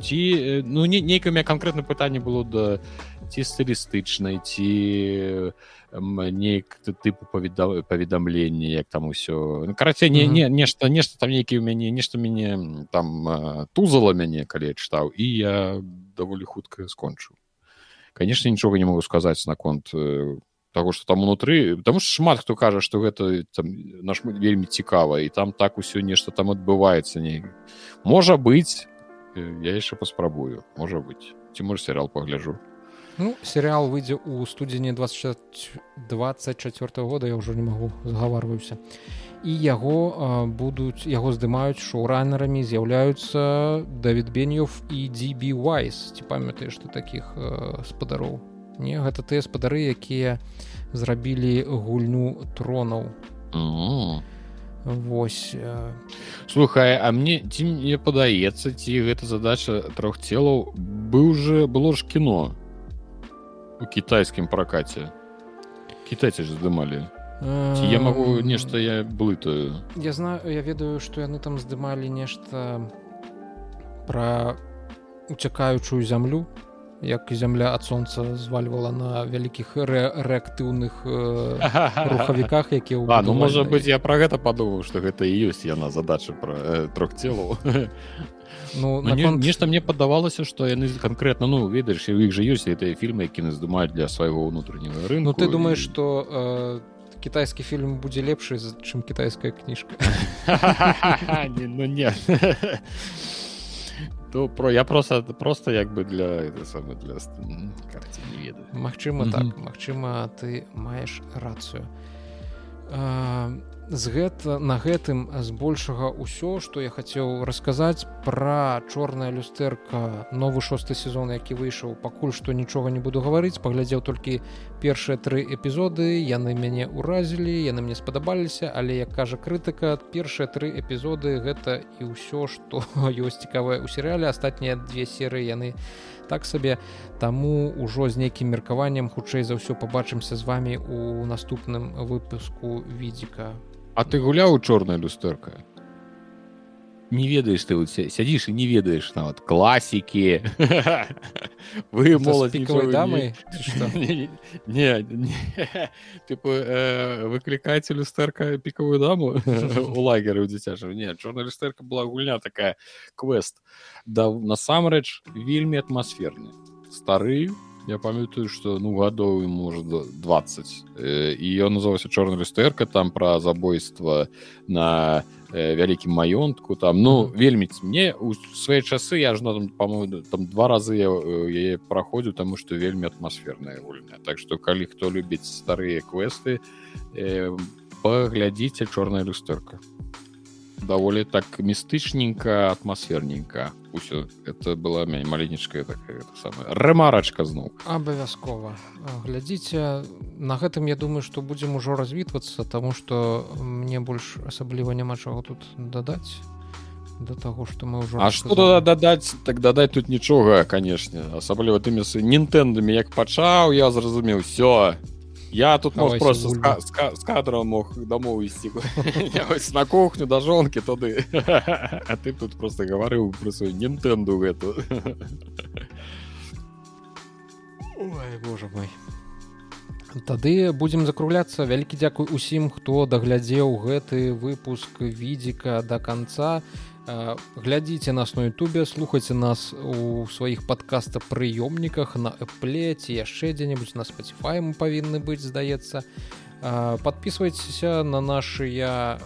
ці ну не нейкае канкрэтна пытанне было да ці стылістычнай ці нейк тыпу павіда паведамлення як там усё ну, карацей не не нешта нешта там нейкі ў мяне нешта мяне там тузала мяне калі чытаў і я даволі хутка скончыў конечно нічога не могу сказаць наконт э, того что там унутры потому что шмат хто кажа что гэта там наш вельмі цікава і там так усё нешта там адбываецца не можа быть э, я яшчэ паспрабую можа быть. Ці можа серыал пагляжу Ну, серыал выйдзе ў студзені 24 года я ўжо не магу загаварваюся і яго будуць яго здымаюць шоуранерамі з'яўляюцца давід бенёв і дзібі вайс ці памятаеш ты такіх спадароў не гэта тыя спадары якія зрабілі гульню тронаў Вось слухай а мне ці мне падаецца ці гэта задача трох целаў? Быў же было ж кіно у кітайскім пракаце кітайцы ж здымалі ці я магу нешта я блытаю. Я знаю я ведаю што яны там здымалі нешта пра уцякаючую зямлю як зямля ад сонца звальвала на вялікіх рэактыўных рухавіках якія ну можа быць я пра гэта падумаў што гэта і ёсць яна задача пра трох целаў ну, ну наконт... нешта мне падавалася што яны канкрэтна ну ведаеш у іх жа ёсць гэтыя фільмы які здымаюць для свайго ўнутраннага рынку Ну ты думаеш што і... кітайскі фільм будзе лепшы чым кітайская кніжка ну не то про я просто просто як бы для самы для не ведаю. Магчыма так Магчыма ты маеш рацыю з гэта на гэтым збольшага ўсё што я хацеў расказаць пра чорная люстэрка новы шосты сезон які выйшаў. Пакуль што нічога не буду гаварыць паглядзеў толькі першыя тры эпізоды. Яны мяне ўразілі яны мне спадабаліся але як кажа крытыка першыя тры эпізоды гэта і ўсё што ёсць цікавае ў серыяле. Астатнія две серыі яны так сабе. Таму ўжо з нейкім меркаваннем хутчэй за ўсё пабачымся з вами у наступным выпуску відзіка. А ты гуляў чорная люстэрка не ведаеш ты вот сядзіш і не ведаеш нават класікі вы моладзікавай дамы не тыпу выклікаеце люстэрка пікавую даму у лагеры ў дзіцяжа не чорная люстэрка была гульня такая квест. Да насамрэч вельмі атмасферны стары я памятаю что ну гадоў может 20 і ён называўся чорная люстэрка там пра забойства на вялікім маёнтку там ну вельмі мне у свае часы я ж на там по-моему там два разы я яе праходзіў таму што вельмі атмасферная гульня так што калі хто любіць старыя квесты э, паглядзіце чорная люстэрка даволі так містычненька атмасферненька усё это была мяне маленечкая такая самая рэмарачка зноў абавязкова глядзіце на гэтым я думаю что будзем ужо развітвацца тому что мне больш асабліва няма чаго тут дадаць до того что мы ўжо А что туда дадаць так дадаць тут нічога канешне асабліва тымі нінтэндамі як пачаў я зразумеў все Я тут мог просто с кадром мог домов ісці на кухню да жонкі тады А ты тут просто гаварыў про свою нінтэнду гэту Боже мой. Тады будзем закругляцца. Вялікі дзякуй усім хто даглядзеў гэты выпуск відзіка до конца глядзіце нас на Ютубе слухайце нас у сваіх падкаста прыёмніках на эпле ці яшчэ дзе-небудзь на спаціфай мы павінны быць здаецца подписывайтеся на нашыя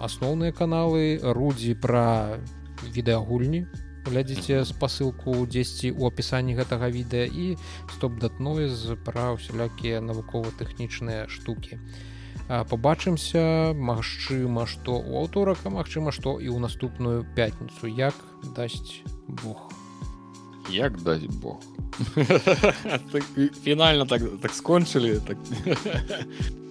асноўныя каналы. Рудзі пра відэагульні глядзіце спасылку дзесьці у апісанні гэтага відэа і стоп-датной з пра ўсялякія навукова-тэхнічныя штукі а побачымся Магчыма што у аўторак магчыма што і ў наступную пятніцу. Як дасць Бог? Як даць Бог? Так, фінальна так, так скончылі так...